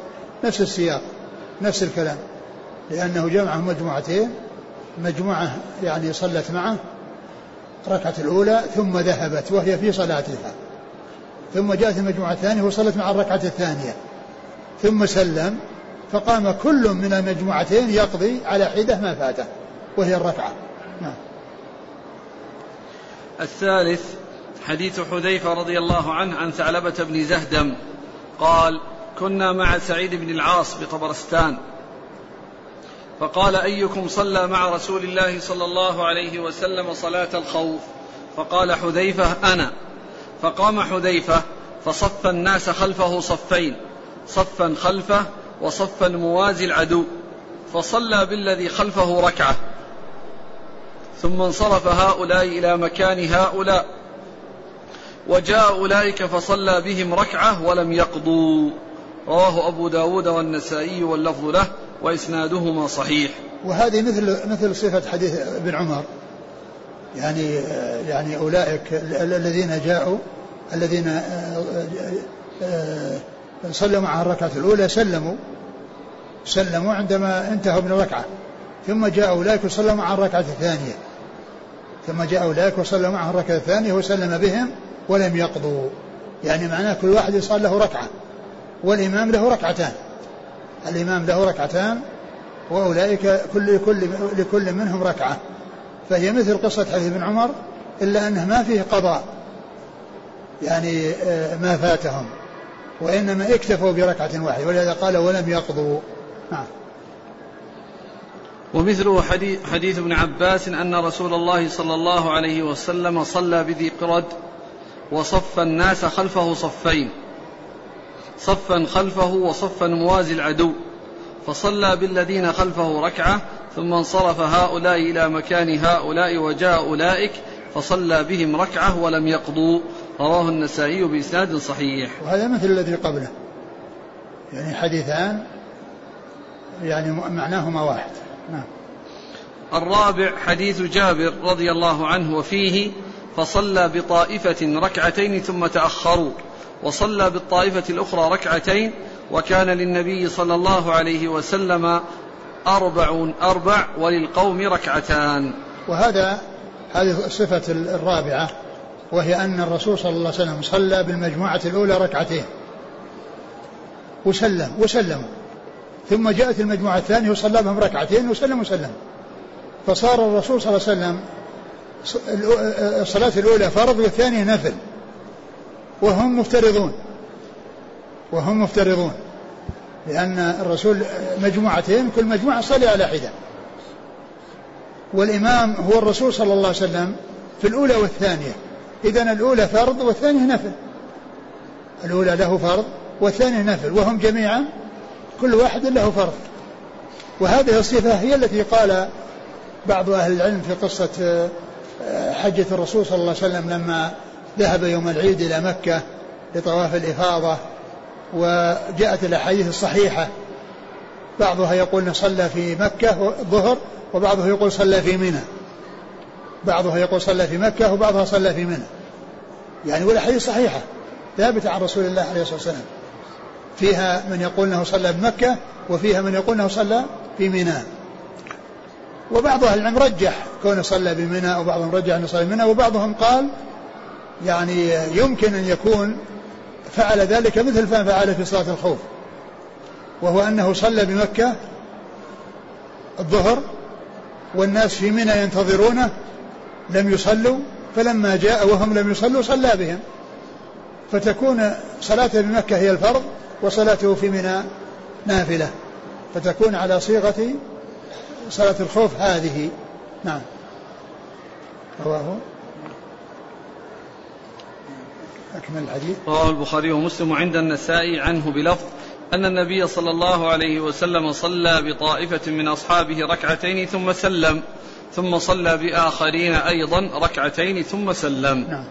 نفس السياق نفس الكلام لأنه جمعهم مجموعتين مجموعة يعني صلت معه الركعة الأولى ثم ذهبت وهي في صلاتها. ثم جاءت المجموعة الثانية وصلت مع الركعة الثانية. ثم سلم فقام كل من المجموعتين يقضي على حدة ما فاته وهي الركعة. نعم. الثالث حديث حذيفة رضي الله عنه عن ثعلبة بن زهدم قال كنا مع سعيد بن العاص بطبرستان فقال أيكم صلى مع رسول الله صلى الله عليه وسلم صلاة الخوف؟ فقال حذيفة أنا. فقام حذيفة فصف الناس خلفه صفين صفا خلفه وصفا موازي العدو. فصلى بالذي خلفه ركعة. ثم انصرف هؤلاء إلى مكان هؤلاء. وجاء أولئك فصلى بهم ركعة ولم يقضوا. رواه أبو داود والنسائي واللفظ له. وإسنادهما صحيح. وهذه مثل مثل صفة حديث ابن عمر. يعني يعني أولئك الذين جاءوا الذين آه، آه، صلوا معه الركعة الأولى سلموا سلموا عندما انتهوا من الركعة. ثم جاء أولئك وصلوا معه الركعة الثانية. ثم جاء أولئك وصلوا معه الركعة الثانية وسلم بهم ولم يقضوا. يعني معناه كل واحد يصلى له ركعة والإمام له ركعتان. الإمام له ركعتان وأولئك كل كل لكل منهم ركعة. فهي مثل قصة حديث ابن عمر إلا أنه ما فيه قضاء. يعني آه، ما فاتهم. وإنما اكتفوا بركعة واحدة ولهذا قال ولم يقضوا. نعم. ومثله حديث, حديث ابن عباس أن رسول الله صلى الله عليه وسلم صلى بذي قرد وصف الناس خلفه صفين. صفا خلفه وصفا موازي العدو. فصلى بالذين خلفه ركعة ثم انصرف هؤلاء إلى مكان هؤلاء وجاء أولئك فصلى بهم ركعة ولم يقضوا. رواه النسائي بإسناد صحيح. وهذا مثل الذي قبله. يعني حديثان يعني معناهما واحد. نعم. الرابع حديث جابر رضي الله عنه وفيه فصلى بطائفة ركعتين ثم تأخروا. وصلى بالطائفة الأخرى ركعتين وكان للنبي صلى الله عليه وسلم أربع أربع وللقوم ركعتان. وهذا هذه الصفة الرابعة وهي أن الرسول صلى الله عليه وسلم صلى بالمجموعة الأولى ركعتين. وسلم وسلموا ثم جاءت المجموعة الثانية وصلى بهم ركعتين وسلم وسلم. فصار الرسول صلى الله عليه وسلم الصلاة الأولى فرض والثانية نفل. وهم مفترضون. وهم مفترضون. لأن الرسول مجموعتين كل مجموعة صلي على حدة. والإمام هو الرسول صلى الله عليه وسلم في الأولى والثانية. إذا الأولى فرض والثانية نفل. الأولى له فرض والثاني نفل. وهم جميعا كل واحد له فرض. وهذه الصفة هي التي قال بعض أهل العلم في قصة آه، حجة الرسول صلى الله عليه وسلم لما ذهب يوم العيد إلى مكة لطواف الإفاضة وجاءت الأحاديث الصحيحة. بعضها يقول صلى في مكة الظهر وبعضه يقول صلى في منى. بعضها يقول صلى في مكة وبعضها صلى في منى. يعني والأحاديث صحيحة ثابتة عن رسول الله عليه الصلاة والسلام. فيها من يقول إنه صلى بمكة وفيها من يقول إنه صلى في منى. وبعض أهل العلم رجح كونه صلى بمنى وبعضهم رجح إنه صلى بمنى وبعضهم قال يعني يمكن أن يكون فعل ذلك مثل ما فعل في صلاة الخوف وهو أنه صلى بمكة الظهر والناس في منى ينتظرونه لم يصلوا فلما جاء وهم لم يصلوا صلى بهم. فتكون صلاته بمكة هي الفرض وصلاته في منى نافلة. فتكون على صيغة صلاة الخوف هذه. نعم. رواه أكمل الحديث. رواه البخاري ومسلم عند النسائي عنه بلفظ أن النبي صلى الله عليه وسلم صلى بطائفة من أصحابه ركعتين ثم سلم ثم صلى بآخرين أيضا ركعتين ثم سلم. نعم.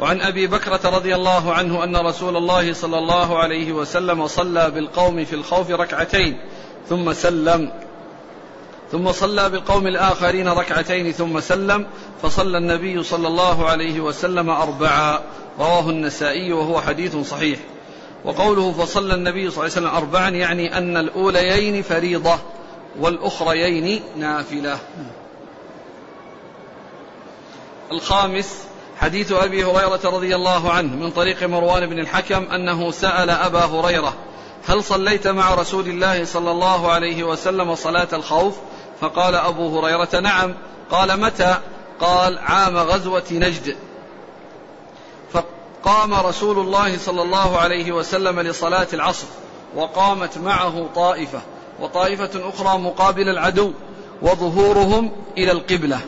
وعن أبي بكرة رضي الله عنه أن رسول الله صلى الله عليه وسلم صلى بالقوم في الخوف ركعتين ثم سلم. ثم صلى بالقوم الآخرين ركعتين ثم سلم فصلى النبي صلى الله عليه وسلم اربعا رواه النسائي وهو حديث صحيح. وقوله فصلى النبي صلى الله عليه وسلم اربعا يعني أن الأوليين فريضة والأخريين نافلة. الخامس حديث أبي هريرة رضي الله عنه من طريق مروان بن الحكم أنه سأل أبا هريرة هل صليت مع رسول الله صلى الله عليه وسلم صلاة الخوف؟ فقال أبو هريرة نعم. قال متى؟ قال عام غزوة نجد. فقام رسول الله صلى الله عليه وسلم لصلاة العصر وقامت معه طائفة وطائفة أخرى مقابل العدو وظهورهم إلى القبلة.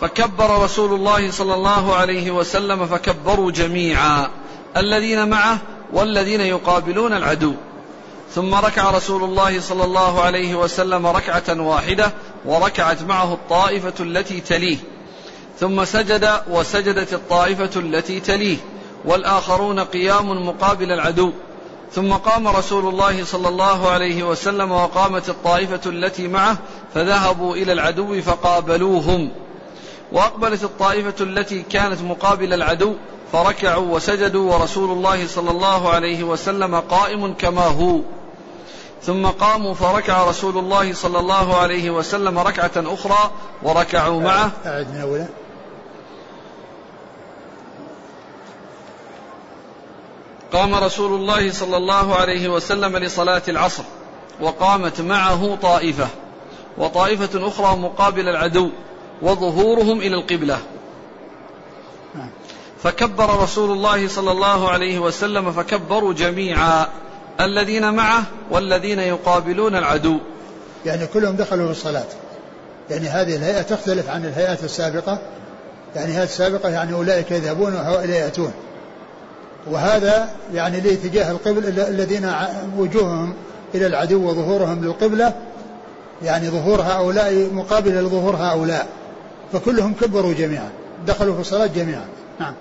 فكبر رسول الله صلى الله عليه وسلم فكبروا جميعا الذين معه والذين يقابلون العدو. ثم ركع رسول الله صلى الله عليه وسلم ركعة واحدة وركعت معه الطائفة التي تليه. ثم سجد وسجدت الطائفة التي تليه. والآخرون قيام مقابل العدو. ثم قام رسول الله صلى الله عليه وسلم وقامت الطائفة التي معه فذهبوا إلى العدو فقابلوهم. وأقبلت الطائفة التي كانت مقابل العدو فركعوا وسجدوا ورسول الله صلى الله عليه وسلم قائم كما هو. ثم قاموا فركع رسول الله صلى الله عليه وسلم ركعة أخرى وركعوا معه. أعد من أوله قام رسول الله صلى الله عليه وسلم لصلاة العصر وقامت معه طائفة وطائفة أخرى مقابل العدو وظهورهم إلى القبلة. فكبر رسول الله صلى الله عليه وسلم فكبروا جميعا. الذين معه والذين يقابلون العدو. يعني كلهم دخلوا في الصلاة. يعني هذه الهيئة تختلف عن الهيئات السابقة. يعني هذه السابقة يعني أولئك يذهبون وهؤلاء يأتون. وهذا يعني لاتجاه القبل الذين وجوههم إلى العدو وظهورهم للقبلة يعني ظهور هؤلاء مقابل لظهور هؤلاء. فكلهم كبروا جميعا. دخلوا في الصلاة جميعا. نعم.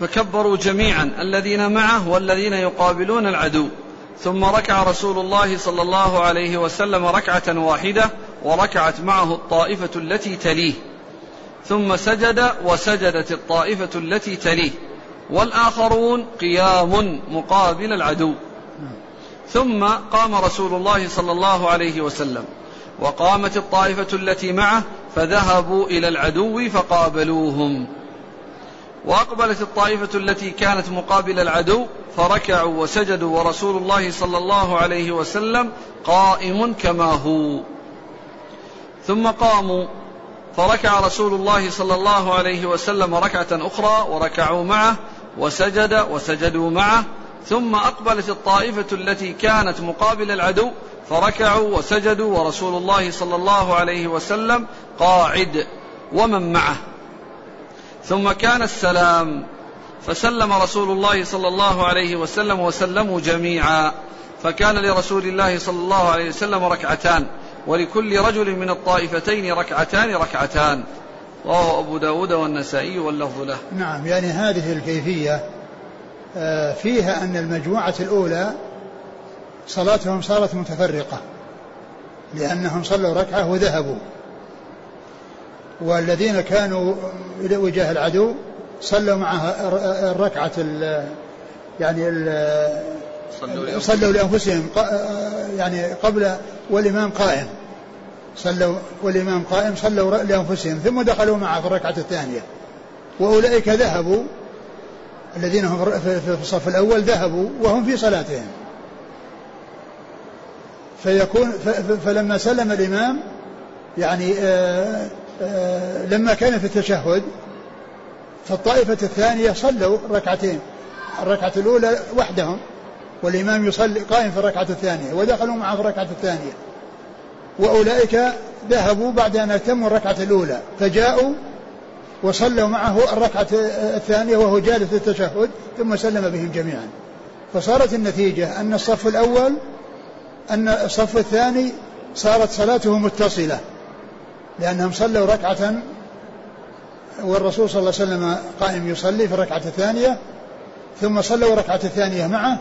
فكبروا جميعا الذين معه والذين يقابلون العدو. ثم ركع رسول الله صلى الله عليه وسلم ركعة واحدة وركعت معه الطائفة التي تليه. ثم سجد وسجدت الطائفة التي تليه. والآخرون قيام مقابل العدو. ثم قام رسول الله صلى الله عليه وسلم. وقامت الطائفة التي معه فذهبوا إلى العدو فقابلوهم. وأقبلت الطائفة التي كانت مقابل العدو فركعوا وسجدوا ورسول الله صلى الله عليه وسلم قائم كما هو. ثم قاموا فركع رسول الله صلى الله عليه وسلم ركعة أخرى وركعوا معه وسجد وسجدوا معه. ثم أقبلت الطائفة التي كانت مقابل العدو فركعوا وسجدوا ورسول الله صلى الله عليه وسلم قاعد ومن معه. ثم كان السلام. فسلم رسول الله صلى الله عليه وسلم وسلموا جميعا. فكان لرسول الله صلى الله عليه وسلم ركعتان. ولكل رجل من الطائفتين ركعتان ركعتان. رواه أبو داود والنسائي واللفظ له. نعم يعني هذه الكيفية آه، فيها أن المجموعة الأولى صلاتهم صارت متفرقة لأنهم صلوا ركعة وذهبوا. والذين كانوا وجاه العدو صلوا معها الركعة ال يعني ال صلوا لأنفسهم. يعني قبل والإمام قائم. صلوا والإمام قائم صلوا لأنفسهم ثم دخلوا معه في الركعة الثانية. وأولئك ذهبوا الذين هم في الصف الأول ذهبوا وهم في صلاتهم. فيكون فلما سلم الإمام يعني آآ لما كان في التشهد فالطائفة الثانية صلوا ركعتين. الركعة الأولى وحدهم والإمام يصلي قائم في الركعة الثانية ودخلوا معه في الركعة الثانية. وأولئك ذهبوا بعد أن أتموا الركعة الأولى فجاءوا وصلوا معه الركعة الثانية وهو جالس في التشهد ثم سلم بهم جميعا. فصارت النتيجة أن الصف الأول أن الصف الثاني صارت صلاته متصلة. لأنهم صلوا ركعة والرسول صلى الله عليه وسلم قائم يصلي في الركعة الثانية ثم صلوا الركعة الثانية معه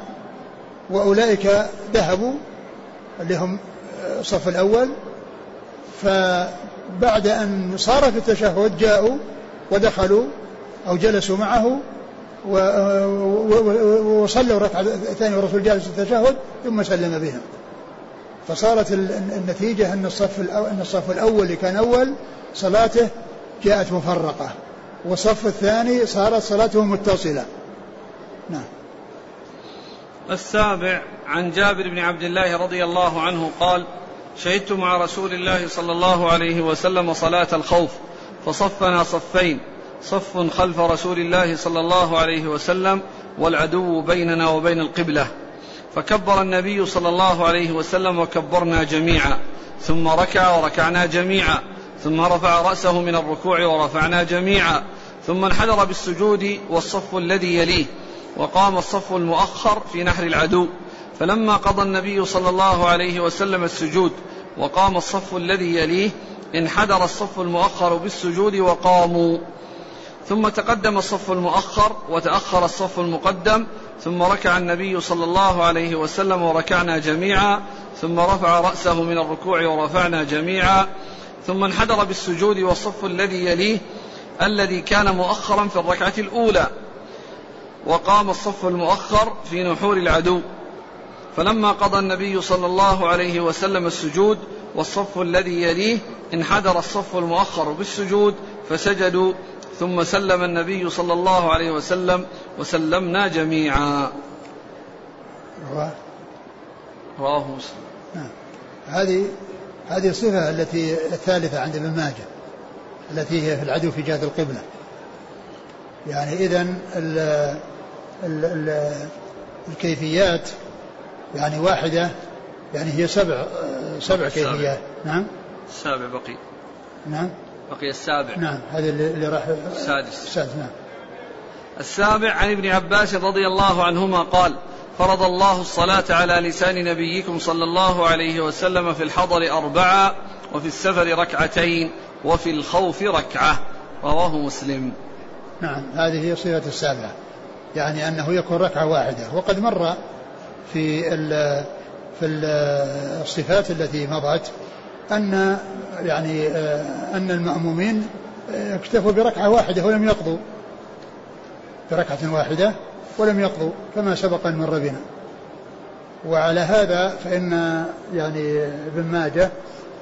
وأولئك ذهبوا اللي هم الصف الأول. فبعد أن صار في التشهد جاءوا ودخلوا أو جلسوا معه وصلوا الركعة الثانية والرسول جالس في التشهد ثم سلم بهم. فصارت النتيجة أن الصف أن الصف الأول اللي كان أول صلاته جاءت مفرقة والصف الثاني صارت صلاته متصلة. نعم. السابع عن جابر بن عبد الله رضي الله عنه قال شهدت مع رسول الله صلى الله عليه وسلم صلاة الخوف فصفنا صفين صف خلف رسول الله صلى الله عليه وسلم والعدو بيننا وبين القبلة. فكبر النبي صلى الله عليه وسلم وكبرنا جميعا. ثم ركع وركعنا جميعا. ثم رفع رأسه من الركوع ورفعنا جميعا. ثم انحدر بالسجود والصف الذي يليه. وقام الصف المؤخر في نحر العدو. فلما قضى النبي صلى الله عليه وسلم السجود وقام الصف الذي يليه انحدر الصف المؤخر بالسجود وقاموا. ثم تقدم الصف المؤخر وتأخر الصف المقدم ثم ركع النبي صلى الله عليه وسلم وركعنا جميعا ثم رفع رأسه من الركوع ورفعنا جميعا ثم انحدر بالسجود والصف الذي يليه الذي كان مؤخرا في الركعة الأولى. وقام الصف المؤخر في نحور العدو. فلما قضى النبي صلى الله عليه وسلم السجود والصف الذي يليه انحدر الصف المؤخر بالسجود فسجدوا ثم سلم النبي صلى الله عليه وسلم وسلمنا جميعا. رواه مسلم. نعم. هذه هذه الصفة التي الثالثة عند ابن ماجه التي هي في العدو في جهة القبلة. يعني إذا الكيفيات يعني واحدة يعني هي سبع سبع كيفيات. نعم. السابع بقي. نعم. بقي السابع. نعم هذا اللي راح السادس. السادس نعم. السابع عن ابن عباس رضي الله عنهما قال فرض الله الصلاة على لسان نبيكم صلى الله عليه وسلم في الحضر أربعة وفي السفر ركعتين وفي الخوف ركعة. رواه مسلم. نعم هذه هي صفة السابعة. يعني أنه يكون ركعة واحدة. وقد مر في في الصفات التي مضت أن يعني آه، أن المأمومين آه، اكتفوا بركعة واحدة ولم يقضوا. بركعة واحدة ولم يقضوا كما سبق أن مر بنا. وعلى هذا فإن يعني ابن ماجه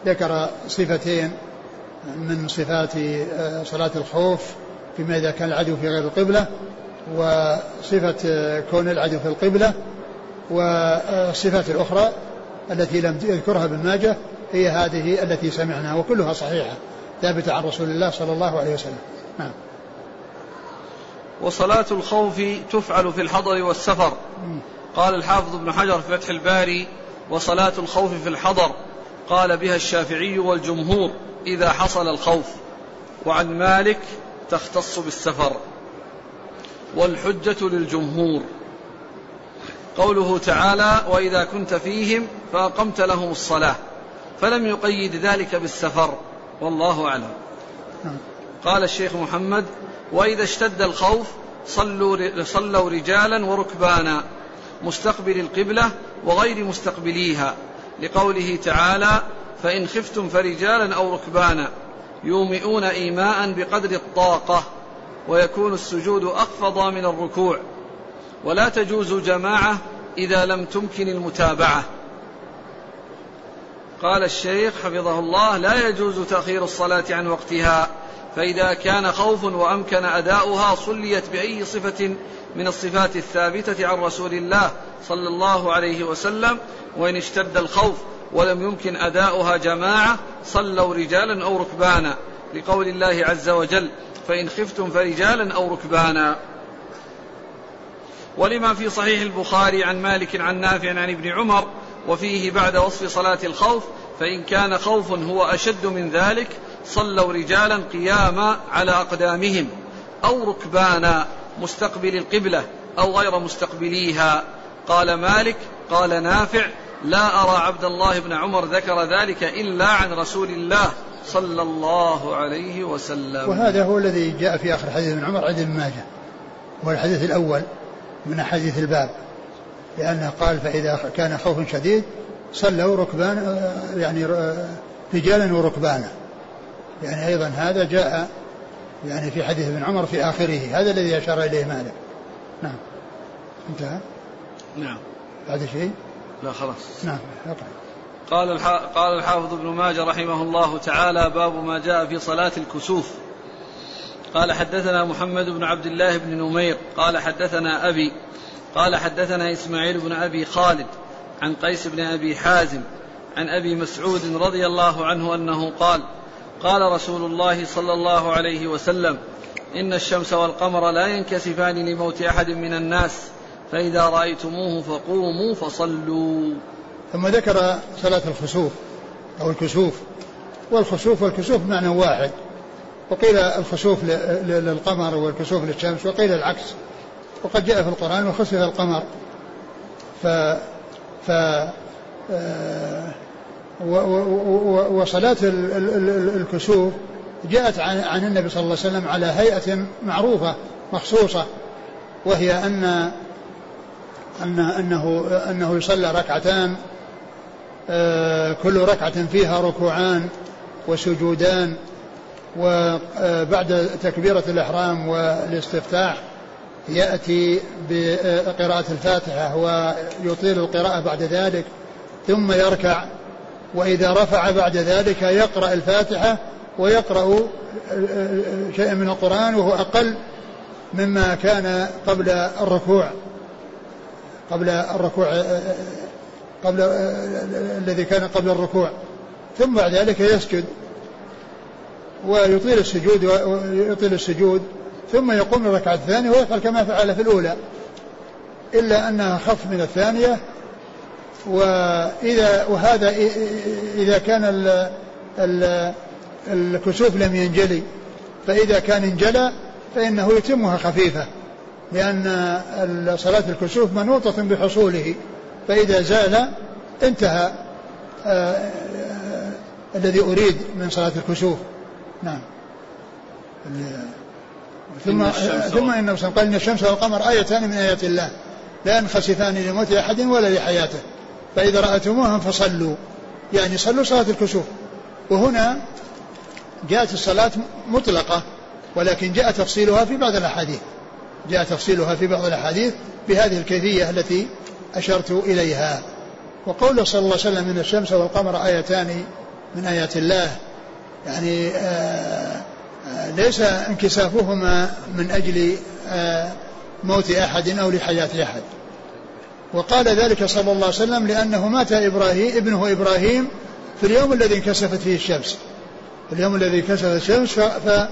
ذكر صفتين من صفات آه، صلاة الخوف فيما إذا كان العدو في غير القبلة وصفة كون العدو في القبلة والصفات الأخرى التي لم يذكرها ابن ماجه هي هذه التي سمعناها وكلها صحيحة ثابتة عن رسول الله صلى الله عليه وسلم. نعم. وصلاة الخوف تفعل في الحضر والسفر. قال الحافظ ابن حجر في فتح الباري وصلاة الخوف في الحضر. قال بها الشافعي والجمهور إذا حصل الخوف. وعن مالك تختص بالسفر. والحجة للجمهور. قوله تعالى وإذا كنت فيهم فأقمت لهم الصلاة. فلم يقيد ذلك بالسفر. والله أعلم. نعم. قال الشيخ محمد وإذا اشتد الخوف صلوا, صلوا رجالا وركبانا مستقبل القبلة وغير مستقبليها. لقوله تعالى فإن خفتم فرجالا أو ركبانا يومئون إيماء بقدر الطاقة ويكون السجود أخفض من الركوع. ولا تجوز جماعة إذا لم تمكن المتابعة. قال الشيخ حفظه الله لا يجوز تأخير الصلاة عن وقتها فإذا كان خوف وأمكن أداؤها صليت بأي صفة من الصفات الثابتة عن رسول الله صلى الله عليه وسلم وإن اشتد الخوف ولم يمكن أداؤها جماعة صلوا رجالا أو ركبانا. لقول الله عز وجل فإن خفتم فرجالا أو ركبانا. ولما في صحيح البخاري عن مالك عن نافع عن ابن عمر وفيه بعد وصف صلاة الخوف فإن كان خوف هو أشد من ذلك صلوا رجالا قياما على أقدامهم أو ركبانا مستقبل القبلة أو غير مستقبليها. قال مالك قال نافع لا أرى عبد الله بن عمر ذكر ذلك إلا عن رسول الله صلى الله عليه وسلم. وهذا هو الذي جاء في آخر حديث ابن عمر عند ابن ماجه والحديث الأول من أحاديث الباب. لأنه قال فإذا كان خوف شديد صلوا ركبان يعني رجالا وركبانا. يعني أيضا هذا جاء يعني في حديث ابن عمر في آخره. هذا الذي أشار إليه مالك. نعم. انتهى؟ نعم. بعد شيء؟ لا خلاص. نعم قال قال الحافظ ابن ماجه رحمه الله تعالى باب ما جاء في صلاة الكسوف. قال حدثنا محمد بن عبد الله بن نمير. قال حدثنا أبي قال حدثنا إسماعيل بن أبي خالد عن قيس بن أبي حازم عن أبي مسعود رضي الله عنه أنه قال قال رسول الله صلى الله عليه وسلم إن الشمس والقمر لا ينكسفان لموت أحد من الناس فإذا رأيتموه فقوموا فصلوا. ثم ذكر صلاة الخسوف أو الكسوف. والخسوف والكسوف معنى واحد. وقيل الخسوف للقمر والكسوف للشمس وقيل العكس. وقد جاء في القرآن وخسف القمر. ف ف آه، وصلاة الكسوف جاءت عن النبي صلى الله عليه وسلم على هيئة معروفة مخصوصة وهي أن أن أنه أنه يصلى ركعتان آه، كل ركعة فيها ركوعان وسجودان وبعد تكبيرة الإحرام والاستفتاح يأتي بقراءة الفاتحة ويطيل القراءة بعد ذلك ثم يركع وإذا رفع بعد ذلك يقرأ الفاتحة ويقرأ شيئا من القرآن وهو أقل مما كان قبل الركوع قبل الركوع قبل الذي كان قبل الركوع. ثم بعد ذلك يسجد ويطيل السجود ويطيل السجود ثم يقوم الركعة الثانية ويفعل كما فعل في الأولى. إلا أنها خف من الثانية وإذا وهذا إذا كان ال ال الكسوف لم ينجلي فإذا كان انجلى فإنه يتمها خفيفة لأن صلاة الكسوف منوطة بحصوله فإذا زال انتهى آه، الذي أريد من صلاة الكسوف. نعم. ثم ثم انه قال إن الشمس والقمر آيتان من آيات الله. لا ينخسفان لموت أحد ولا لحياته. فإذا راتموها فصلوا. يعني صلوا صلاة الكسوف. وهنا جاءت الصلاة مطلقة ولكن جاء تفصيلها في بعض الأحاديث. جاء تفصيلها في بعض الأحاديث بهذه الكيفية التي أشرت إليها. وقول صلى الله عليه وسلم إن الشمس والقمر آيتان من آيات الله. يعني آه ليس انكسافهما من أجل آه، موت أحد أو لحياة أحد. وقال ذلك صلى الله عليه وسلم لأنه مات إبراهيم ابنه إبراهيم في اليوم الذي انكسفت فيه الشمس. اليوم الذي انكسفت الشمس ف, ف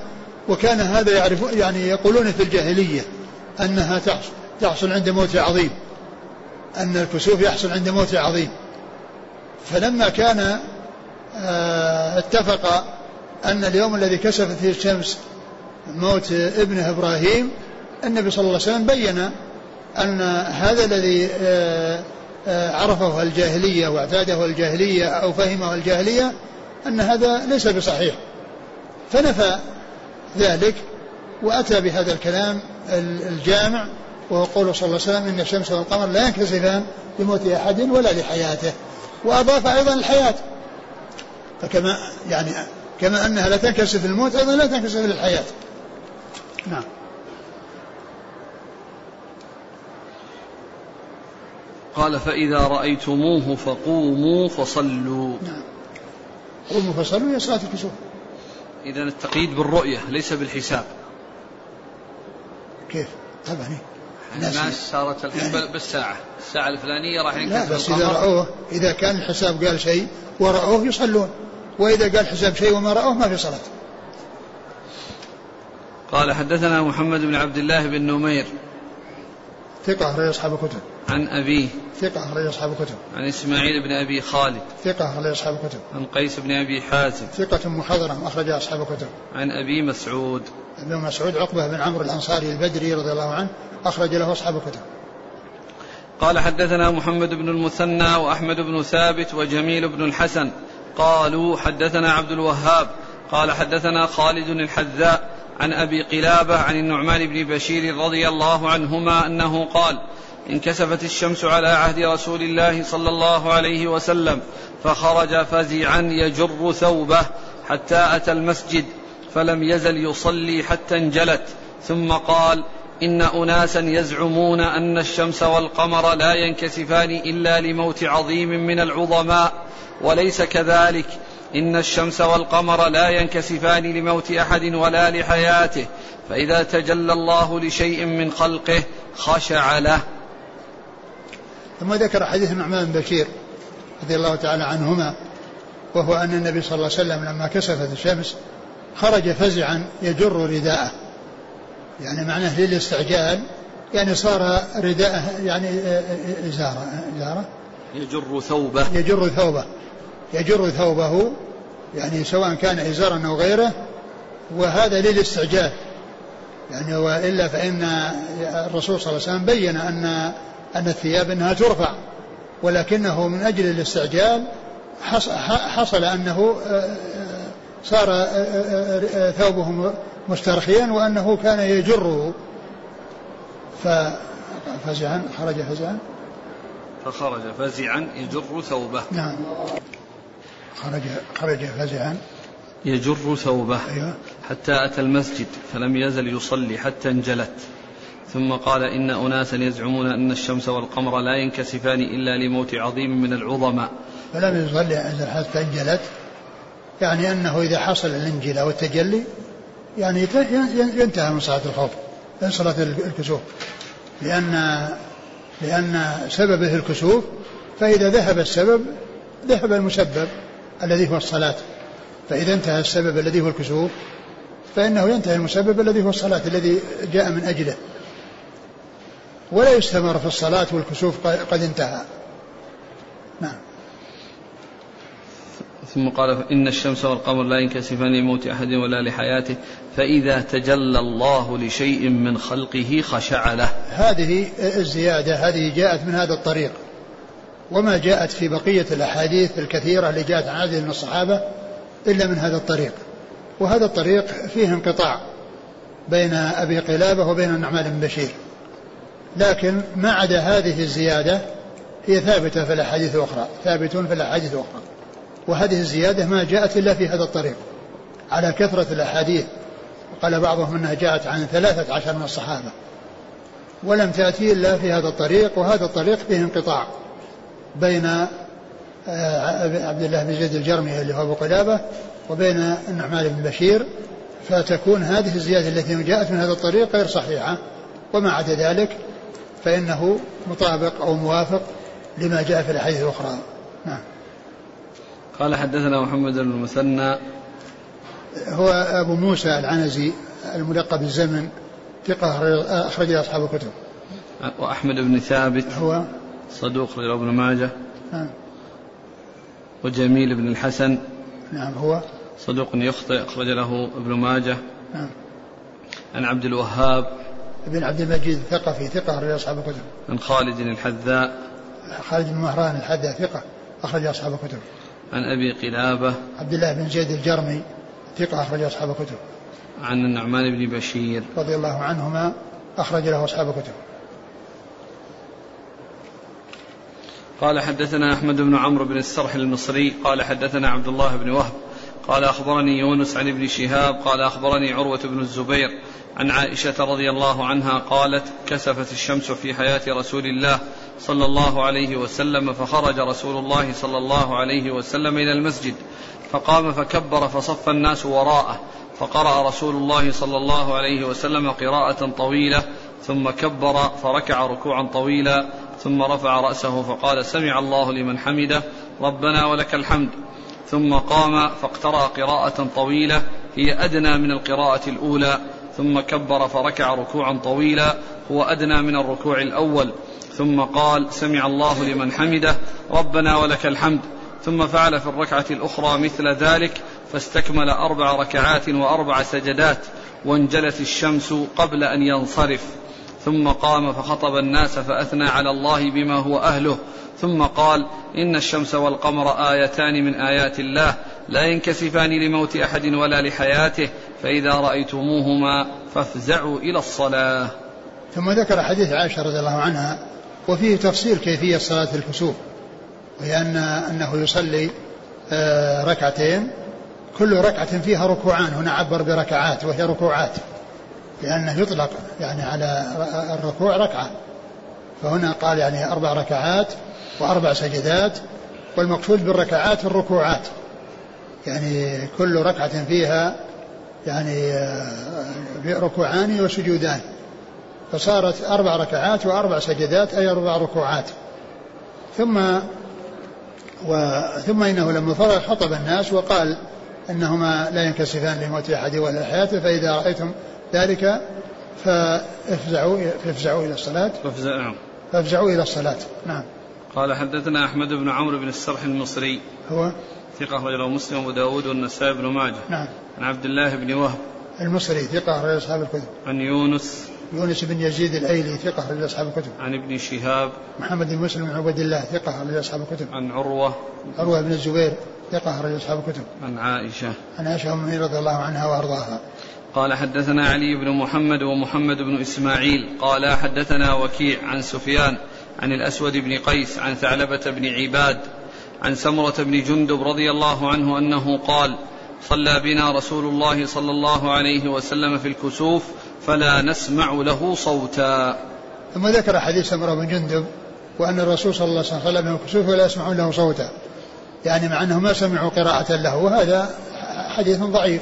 وكان هذا يعرف يعني يقولون في الجاهلية أنها تحصل, تحصل عند موت عظيم. أن الكسوف يحصل عند موت عظيم. فلما كان آه، اتفق أن اليوم الذي كسفت فيه الشمس موت ابنه إبراهيم النبي صلى الله عليه وسلم بين أن هذا الذي آه، آه، عرفه الجاهلية واعتاده الجاهلية أو فهمه الجاهلية أن هذا ليس بصحيح. فنفى ذلك وأتى بهذا الكلام الجامع وهو قوله صلى الله عليه وسلم إن الشمس والقمر لا ينكسفان لموت أحد ولا لحياته وأضاف أيضا الحياة. فكما يعني كما أنها لا تنكسف الموت أيضا لا تنكسف للحياة نعم. قال فإذا رأيتموه فقوموا فصلوا. نعم. قوموا فصلوا هي صلاة الكسوف إذا التقييد بالرؤية ليس بالحساب. كيف؟ طبعا. الناس صارت الحين بالساعة. الساعة الفلانية راح لا بس إذا رأوه إذا كان الحساب قال شيء ورأوه يصلون. وإذا قال الحساب شيء وما رأوه ما في صلاة قال حدثنا محمد بن عبد الله بن نمير ثقة أخرج أصحاب الكتب. عن أبيه. ثقة أخرج أصحاب الكتب. عن إسماعيل بن أبي خالد. ثقة أخرج أصحاب الكتب. عن قيس بن أبي حازم. ثقة محضرم أخرج أصحاب الكتب. عن أبي مسعود. ابن مسعود عقبة بن عمرو الأنصاري البدري رضي الله عنه أخرج له أصحاب الكتب. قال حدثنا محمد بن المثنى وأحمد بن ثابت وجميل بن الحسن قالوا حدثنا عبد الوهاب قال حدثنا خالد الحذاء عن أبي قلابة عن النعمان بن بشير رضي الله عنهما أنه قال انكسفت الشمس على عهد رسول الله صلى الله عليه وسلم فخرج فزعا يجر ثوبه حتى أتى المسجد فلم يزل يصلي حتى انجلت ثم قال إن أناسا يزعمون أن الشمس والقمر لا ينكسفان إلا لموت عظيم من العظماء وليس كذلك. إن الشمس والقمر لا ينكسفان لموت أحد ولا لحياته فإذا تجلى الله لشيء من خلقه خشع له. ثم ذكر حديث النعمان بن بشير رضي الله تعالى عنهما وهو أن النبي صلى الله عليه وسلم لما كسفت الشمس خرج فزعا يجر رداءه. يعني معناه للاستعجال يعني صار رداءه يعني إزارة إزارة. يجر ثوبه. يجر ثوبه. يجر ثوبه يعني سواء كان إزارا أو غيره وهذا للاستعجال. يعني وإلا فإن الرسول صلى الله عليه وسلم بين أن أن الثياب أنها ترفع ولكنه من أجل الاستعجال حصل أنه آه، آه، صار آه، ثوبه مسترخيا وأنه كان يجره ففزعا خرج فزعا فخرج فزعا يجر ثوبه. نعم. خرج خرج فزعا. يجر ثوبه. أيوة. حتى أتى المسجد فلم يزل يصلي حتى انجلت. ثم قال إن أناسا يزعمون أن الشمس والقمر لا ينكسفان إلا لموت عظيم من العظماء. فلم يصلي حتى انجلت. يعني أنه إذا حصل الانجلاء والتجلي يعني ينتهى من صلاة الخوف من صلاة الكسوف. لأن لأن سببه الكسوف فإذا ذهب السبب ذهب المسبب الذي هو الصلاة. فإذا انتهى السبب الذي هو الكسوف فإنه ينتهي المسبب الذي هو الصلاة الذي جاء من أجله. ولا يستمر في الصلاة والكسوف قد انتهى. نعم. ثم قال إن الشمس والقمر لا ينكسفان لموت أحد ولا لحياته فإذا تجلى الله لشيء من خلقه خشع له. هذه الزيادة هذه جاءت من هذا الطريق. وما جاءت في بقية الأحاديث الكثيرة اللي جاءت عن عدد من الصحابة إلا من هذا الطريق. وهذا الطريق فيه انقطاع بين أبي قلابة وبين النعمان بن بشير. لكن ما عدا هذه الزيادة هي ثابتة في الأحاديث الأخرى ثابت في الأحاديث الأخرى. وهذه الزيادة ما جاءت إلا في هذا الطريق على كثرة الأحاديث. وقال بعضهم أنها جاءت عن ثلاثة عشر من الصحابة ولم تأتي إلا في هذا الطريق وهذا الطريق فيه انقطاع بين آه، عبد الله بن زيد الجرمي اللي هو أبو قلابة وبين النعمان بن بشير فتكون هذه الزيادة التي جاءت من هذا الطريق غير صحيحة. وما عدا ذلك فإنه مطابق أو موافق لما جاء في الأحاديث الأخرى. نعم. قال حدثنا محمد بن المثنى. هو أبو موسى العنزي الملقب بالزمن ثقة أخرج أصحاب الكتب. وأحمد بن ثابت هو؟ صدوق رجل ابن ماجه. نعم. وجميل بن الحسن نعم هو؟ صدوق يخطئ أخرج له ابن ماجه. نعم. عن عبد الوهاب. بن عبد المجيد الثقفي ثقة أخرج أصحاب الكتب. عن خالد الحذاء. خالد بن مهران الحذاء ثقة أخرج أصحاب الكتب. عن أبي قلابة عبد الله بن زيد الجرمي ثقة أخرج أصحاب الكتب. عن النعمان بن بشير رضي الله عنهما أخرج له أصحاب الكتب. قال حدثنا أحمد بن عمرو بن السرح المصري قال حدثنا عبد الله بن وهب قال أخبرني يونس عن ابن شهاب قال أخبرني عروة بن الزبير عن عائشة رضي الله عنها قالت كسفت الشمس في حياة رسول الله صلى الله عليه وسلم فخرج رسول الله صلى الله عليه وسلم إلى المسجد فقام فكبر فصف الناس وراءه فقرأ رسول الله صلى الله عليه وسلم قراءة طويلة ثم كبر فركع ركوعا طويلا ثم رفع رأسه فقال سمع الله لمن حمده ربنا ولك الحمد. ثم قام فاقترأ قراءة طويلة هي أدنى من القراءة الأولى ثم كبر فركع ركوعا طويلا هو أدنى من الركوع الأول. ثم قال سمع الله لمن حمده ربنا ولك الحمد. ثم فعل في الركعة الأخرى مثل ذلك فاستكمل أربع ركعات وأربع سجدات وانجلت الشمس قبل أن ينصرف. ثم قام فخطب الناس فأثنى على الله بما هو أهله. ثم قال إن الشمس والقمر آيتان من آيات الله لا ينكسفان لموت أحد ولا لحياته فإذا رأيتموهما فافزعوا إلى الصلاة. ثم ذكر حديث عائشة رضي الله عنها وفيه تفصيل كيفية صلاة الكسوف وهي أن أنه يصلي آه، ركعتين كل ركعة فيها ركوعان هنا عبر بركعات وهي ركوعات لأنه يطلق يعني على الركوع ركعة فهنا قال يعني أربع ركعات وأربع سجدات والمقصود بالركعات الركوعات يعني كل ركعة فيها يعني آه، ركوعان وسجودان. فصارت أربع ركعات وأربع سجدات أي أربع ركوعات. ثم و ثم إنه لما فرغ خطب الناس وقال إنهما لا ينكسفان لموت أحد ولا حياته فإذا رأيتم ذلك فافزعوا فافزعوا إلى الصلاة. فافزعوا. فافزعوا إلى الصلاة. نعم. قال حدثنا أحمد بن عمرو بن السرح المصري. هو؟ ثقة رجل مسلم وأبو داود والنسائي بن ماجه. نعم. عن عبد الله بن وهب. المصري ثقة رجل أصحاب الكتب. عن يونس يونس بن يزيد الايلي ثقة رجل أصحاب الكتب. عن ابن شهاب. محمد بن مسلم بن عبد الله ثقة رجل أصحاب الكتب. عن عروة. عروة بن الزبير ثقة رجل أصحاب الكتب. عن عائشة. عن عائشة أم رضي الله عنها وأرضاها. قال حدثنا علي بن محمد ومحمد بن إسماعيل. قال حدثنا وكيع عن سفيان عن الأسود بن قيس عن ثعلبة بن عباد عن سمرة بن جندب رضي الله عنه أنه قال صلى بنا رسول الله صلى الله عليه وسلم في الكسوف فلا نسمع له صوتا. ثم ذكر حديث سمرة بن جندب وأن الرسول صلى الله عليه وسلم من الكسوف ولا يسمعون له صوتا؟ يعني مع أنهم ما سمعوا قراءة له وهذا حديث ضعيف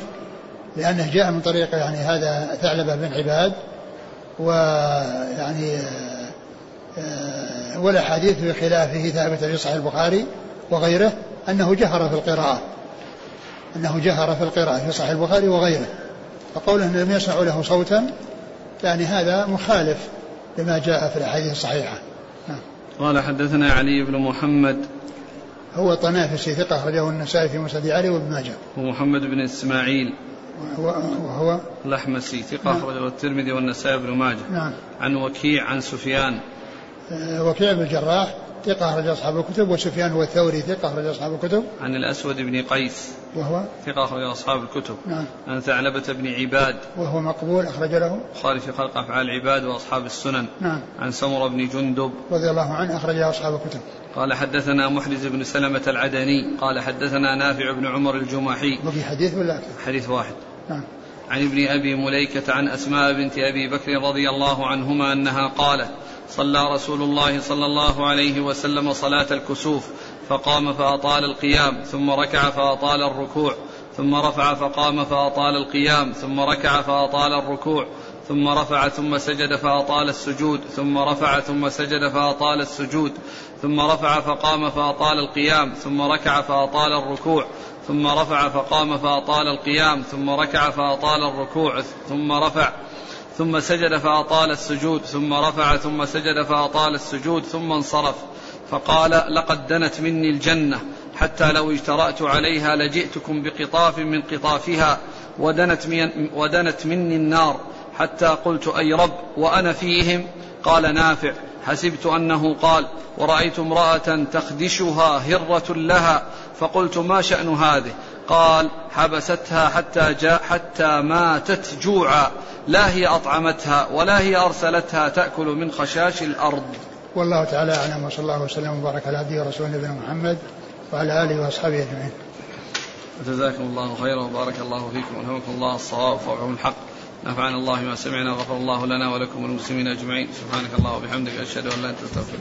لأنه جاء من طريق يعني هذا ثعلبة بن عباد ويعني آه، والأحاديث بخلافه ثابتة في صحيح البخاري وغيره أنه جهر في القراءة أنه جهر في القراءة في صحيح البخاري وغيره. فقوله لم يسمعوا له صوتا يعني هذا مخالف لما جاء في الأحاديث الصحيحة. نعم. قال حدثنا علي بن محمد. هو طنافسي ثقة أخرجه النسائي في مسند علي وابن ماجه. ومحمد بن إسماعيل. وهو, وهو الأحمسي ثقة نعم. أخرجه الترمذي والنسائي بن ماجه. نعم. عن وكيع عن سفيان. آه، وكيع بن الجراح. ثقة أخرج أصحاب الكتب وسفيان هو الثوري ثقة أخرج أصحاب الكتب. عن الأسود بن قيس. وهو؟ ثقة أخرج أصحاب الكتب. نعم. عن ثعلبة بن عباد. وهو مقبول أخرج له. البخاري في خلق أفعال العباد وأصحاب السنن. نعم. عن سمرة بن جندب. رضي الله عنه أخرج أصحاب الكتب. قال حدثنا محرز بن سلمة العدني. قال حدثنا نافع بن عمر الجمحي. وفي حديث ولا أكثر؟ حديث واحد. نعم. عن ابن أبي مليكة عن أسماء بنت أبي بكر رضي الله عنهما أنها قالت صلى رسول الله صلى الله عليه وسلم صلاة الكسوف فقام فأطال القيام ثم ركع فأطال الركوع ثم رفع فقام فأطال القيام ثم ركع فأطال الركوع ثم رفع ثم سجد فأطال السجود ثم رفع ثم سجد فأطال السجود ثم رفع فقام فأطال القيام ثم ركع فأطال الركوع ثم رفع فقام فأطال القيام ثم ركع فأطال الركوع ثم رفع ثم سجد فأطال السجود ثم رفع ثم سجد فأطال السجود ثم انصرف. فقال لقد دنت مني الجنة حتى لو اجترأت عليها لجئتكم بقطاف من قطافها ودنت, من ودنت مني النار حتى قلت أي رب وأنا فيهم؟ قال نافع. حسبت أنه قال ورأيت امرأة تخدشها هرة لها فقلت ما شأن هذه؟ قال حبستها حتى جاء حتى ماتت جوعا. لا هي أطعمتها ولا هي أرسلتها تأكل من خشاش الأرض. والله تعالى أعلم وصلى الله وسلم وبارك على عبده ورسوله نبينا محمد وعلى آله وأصحابه أجمعين. جزاكم الله خيرا وبارك الله فيكم والهمكم الله الصواب وفوقكم الحق. نفعنا الله ما سمعنا غفر الله لنا ولكم وللمسلمين أجمعين. سبحانك الله وبحمدك أشهد أن لا إله إلا أنت أستغفرك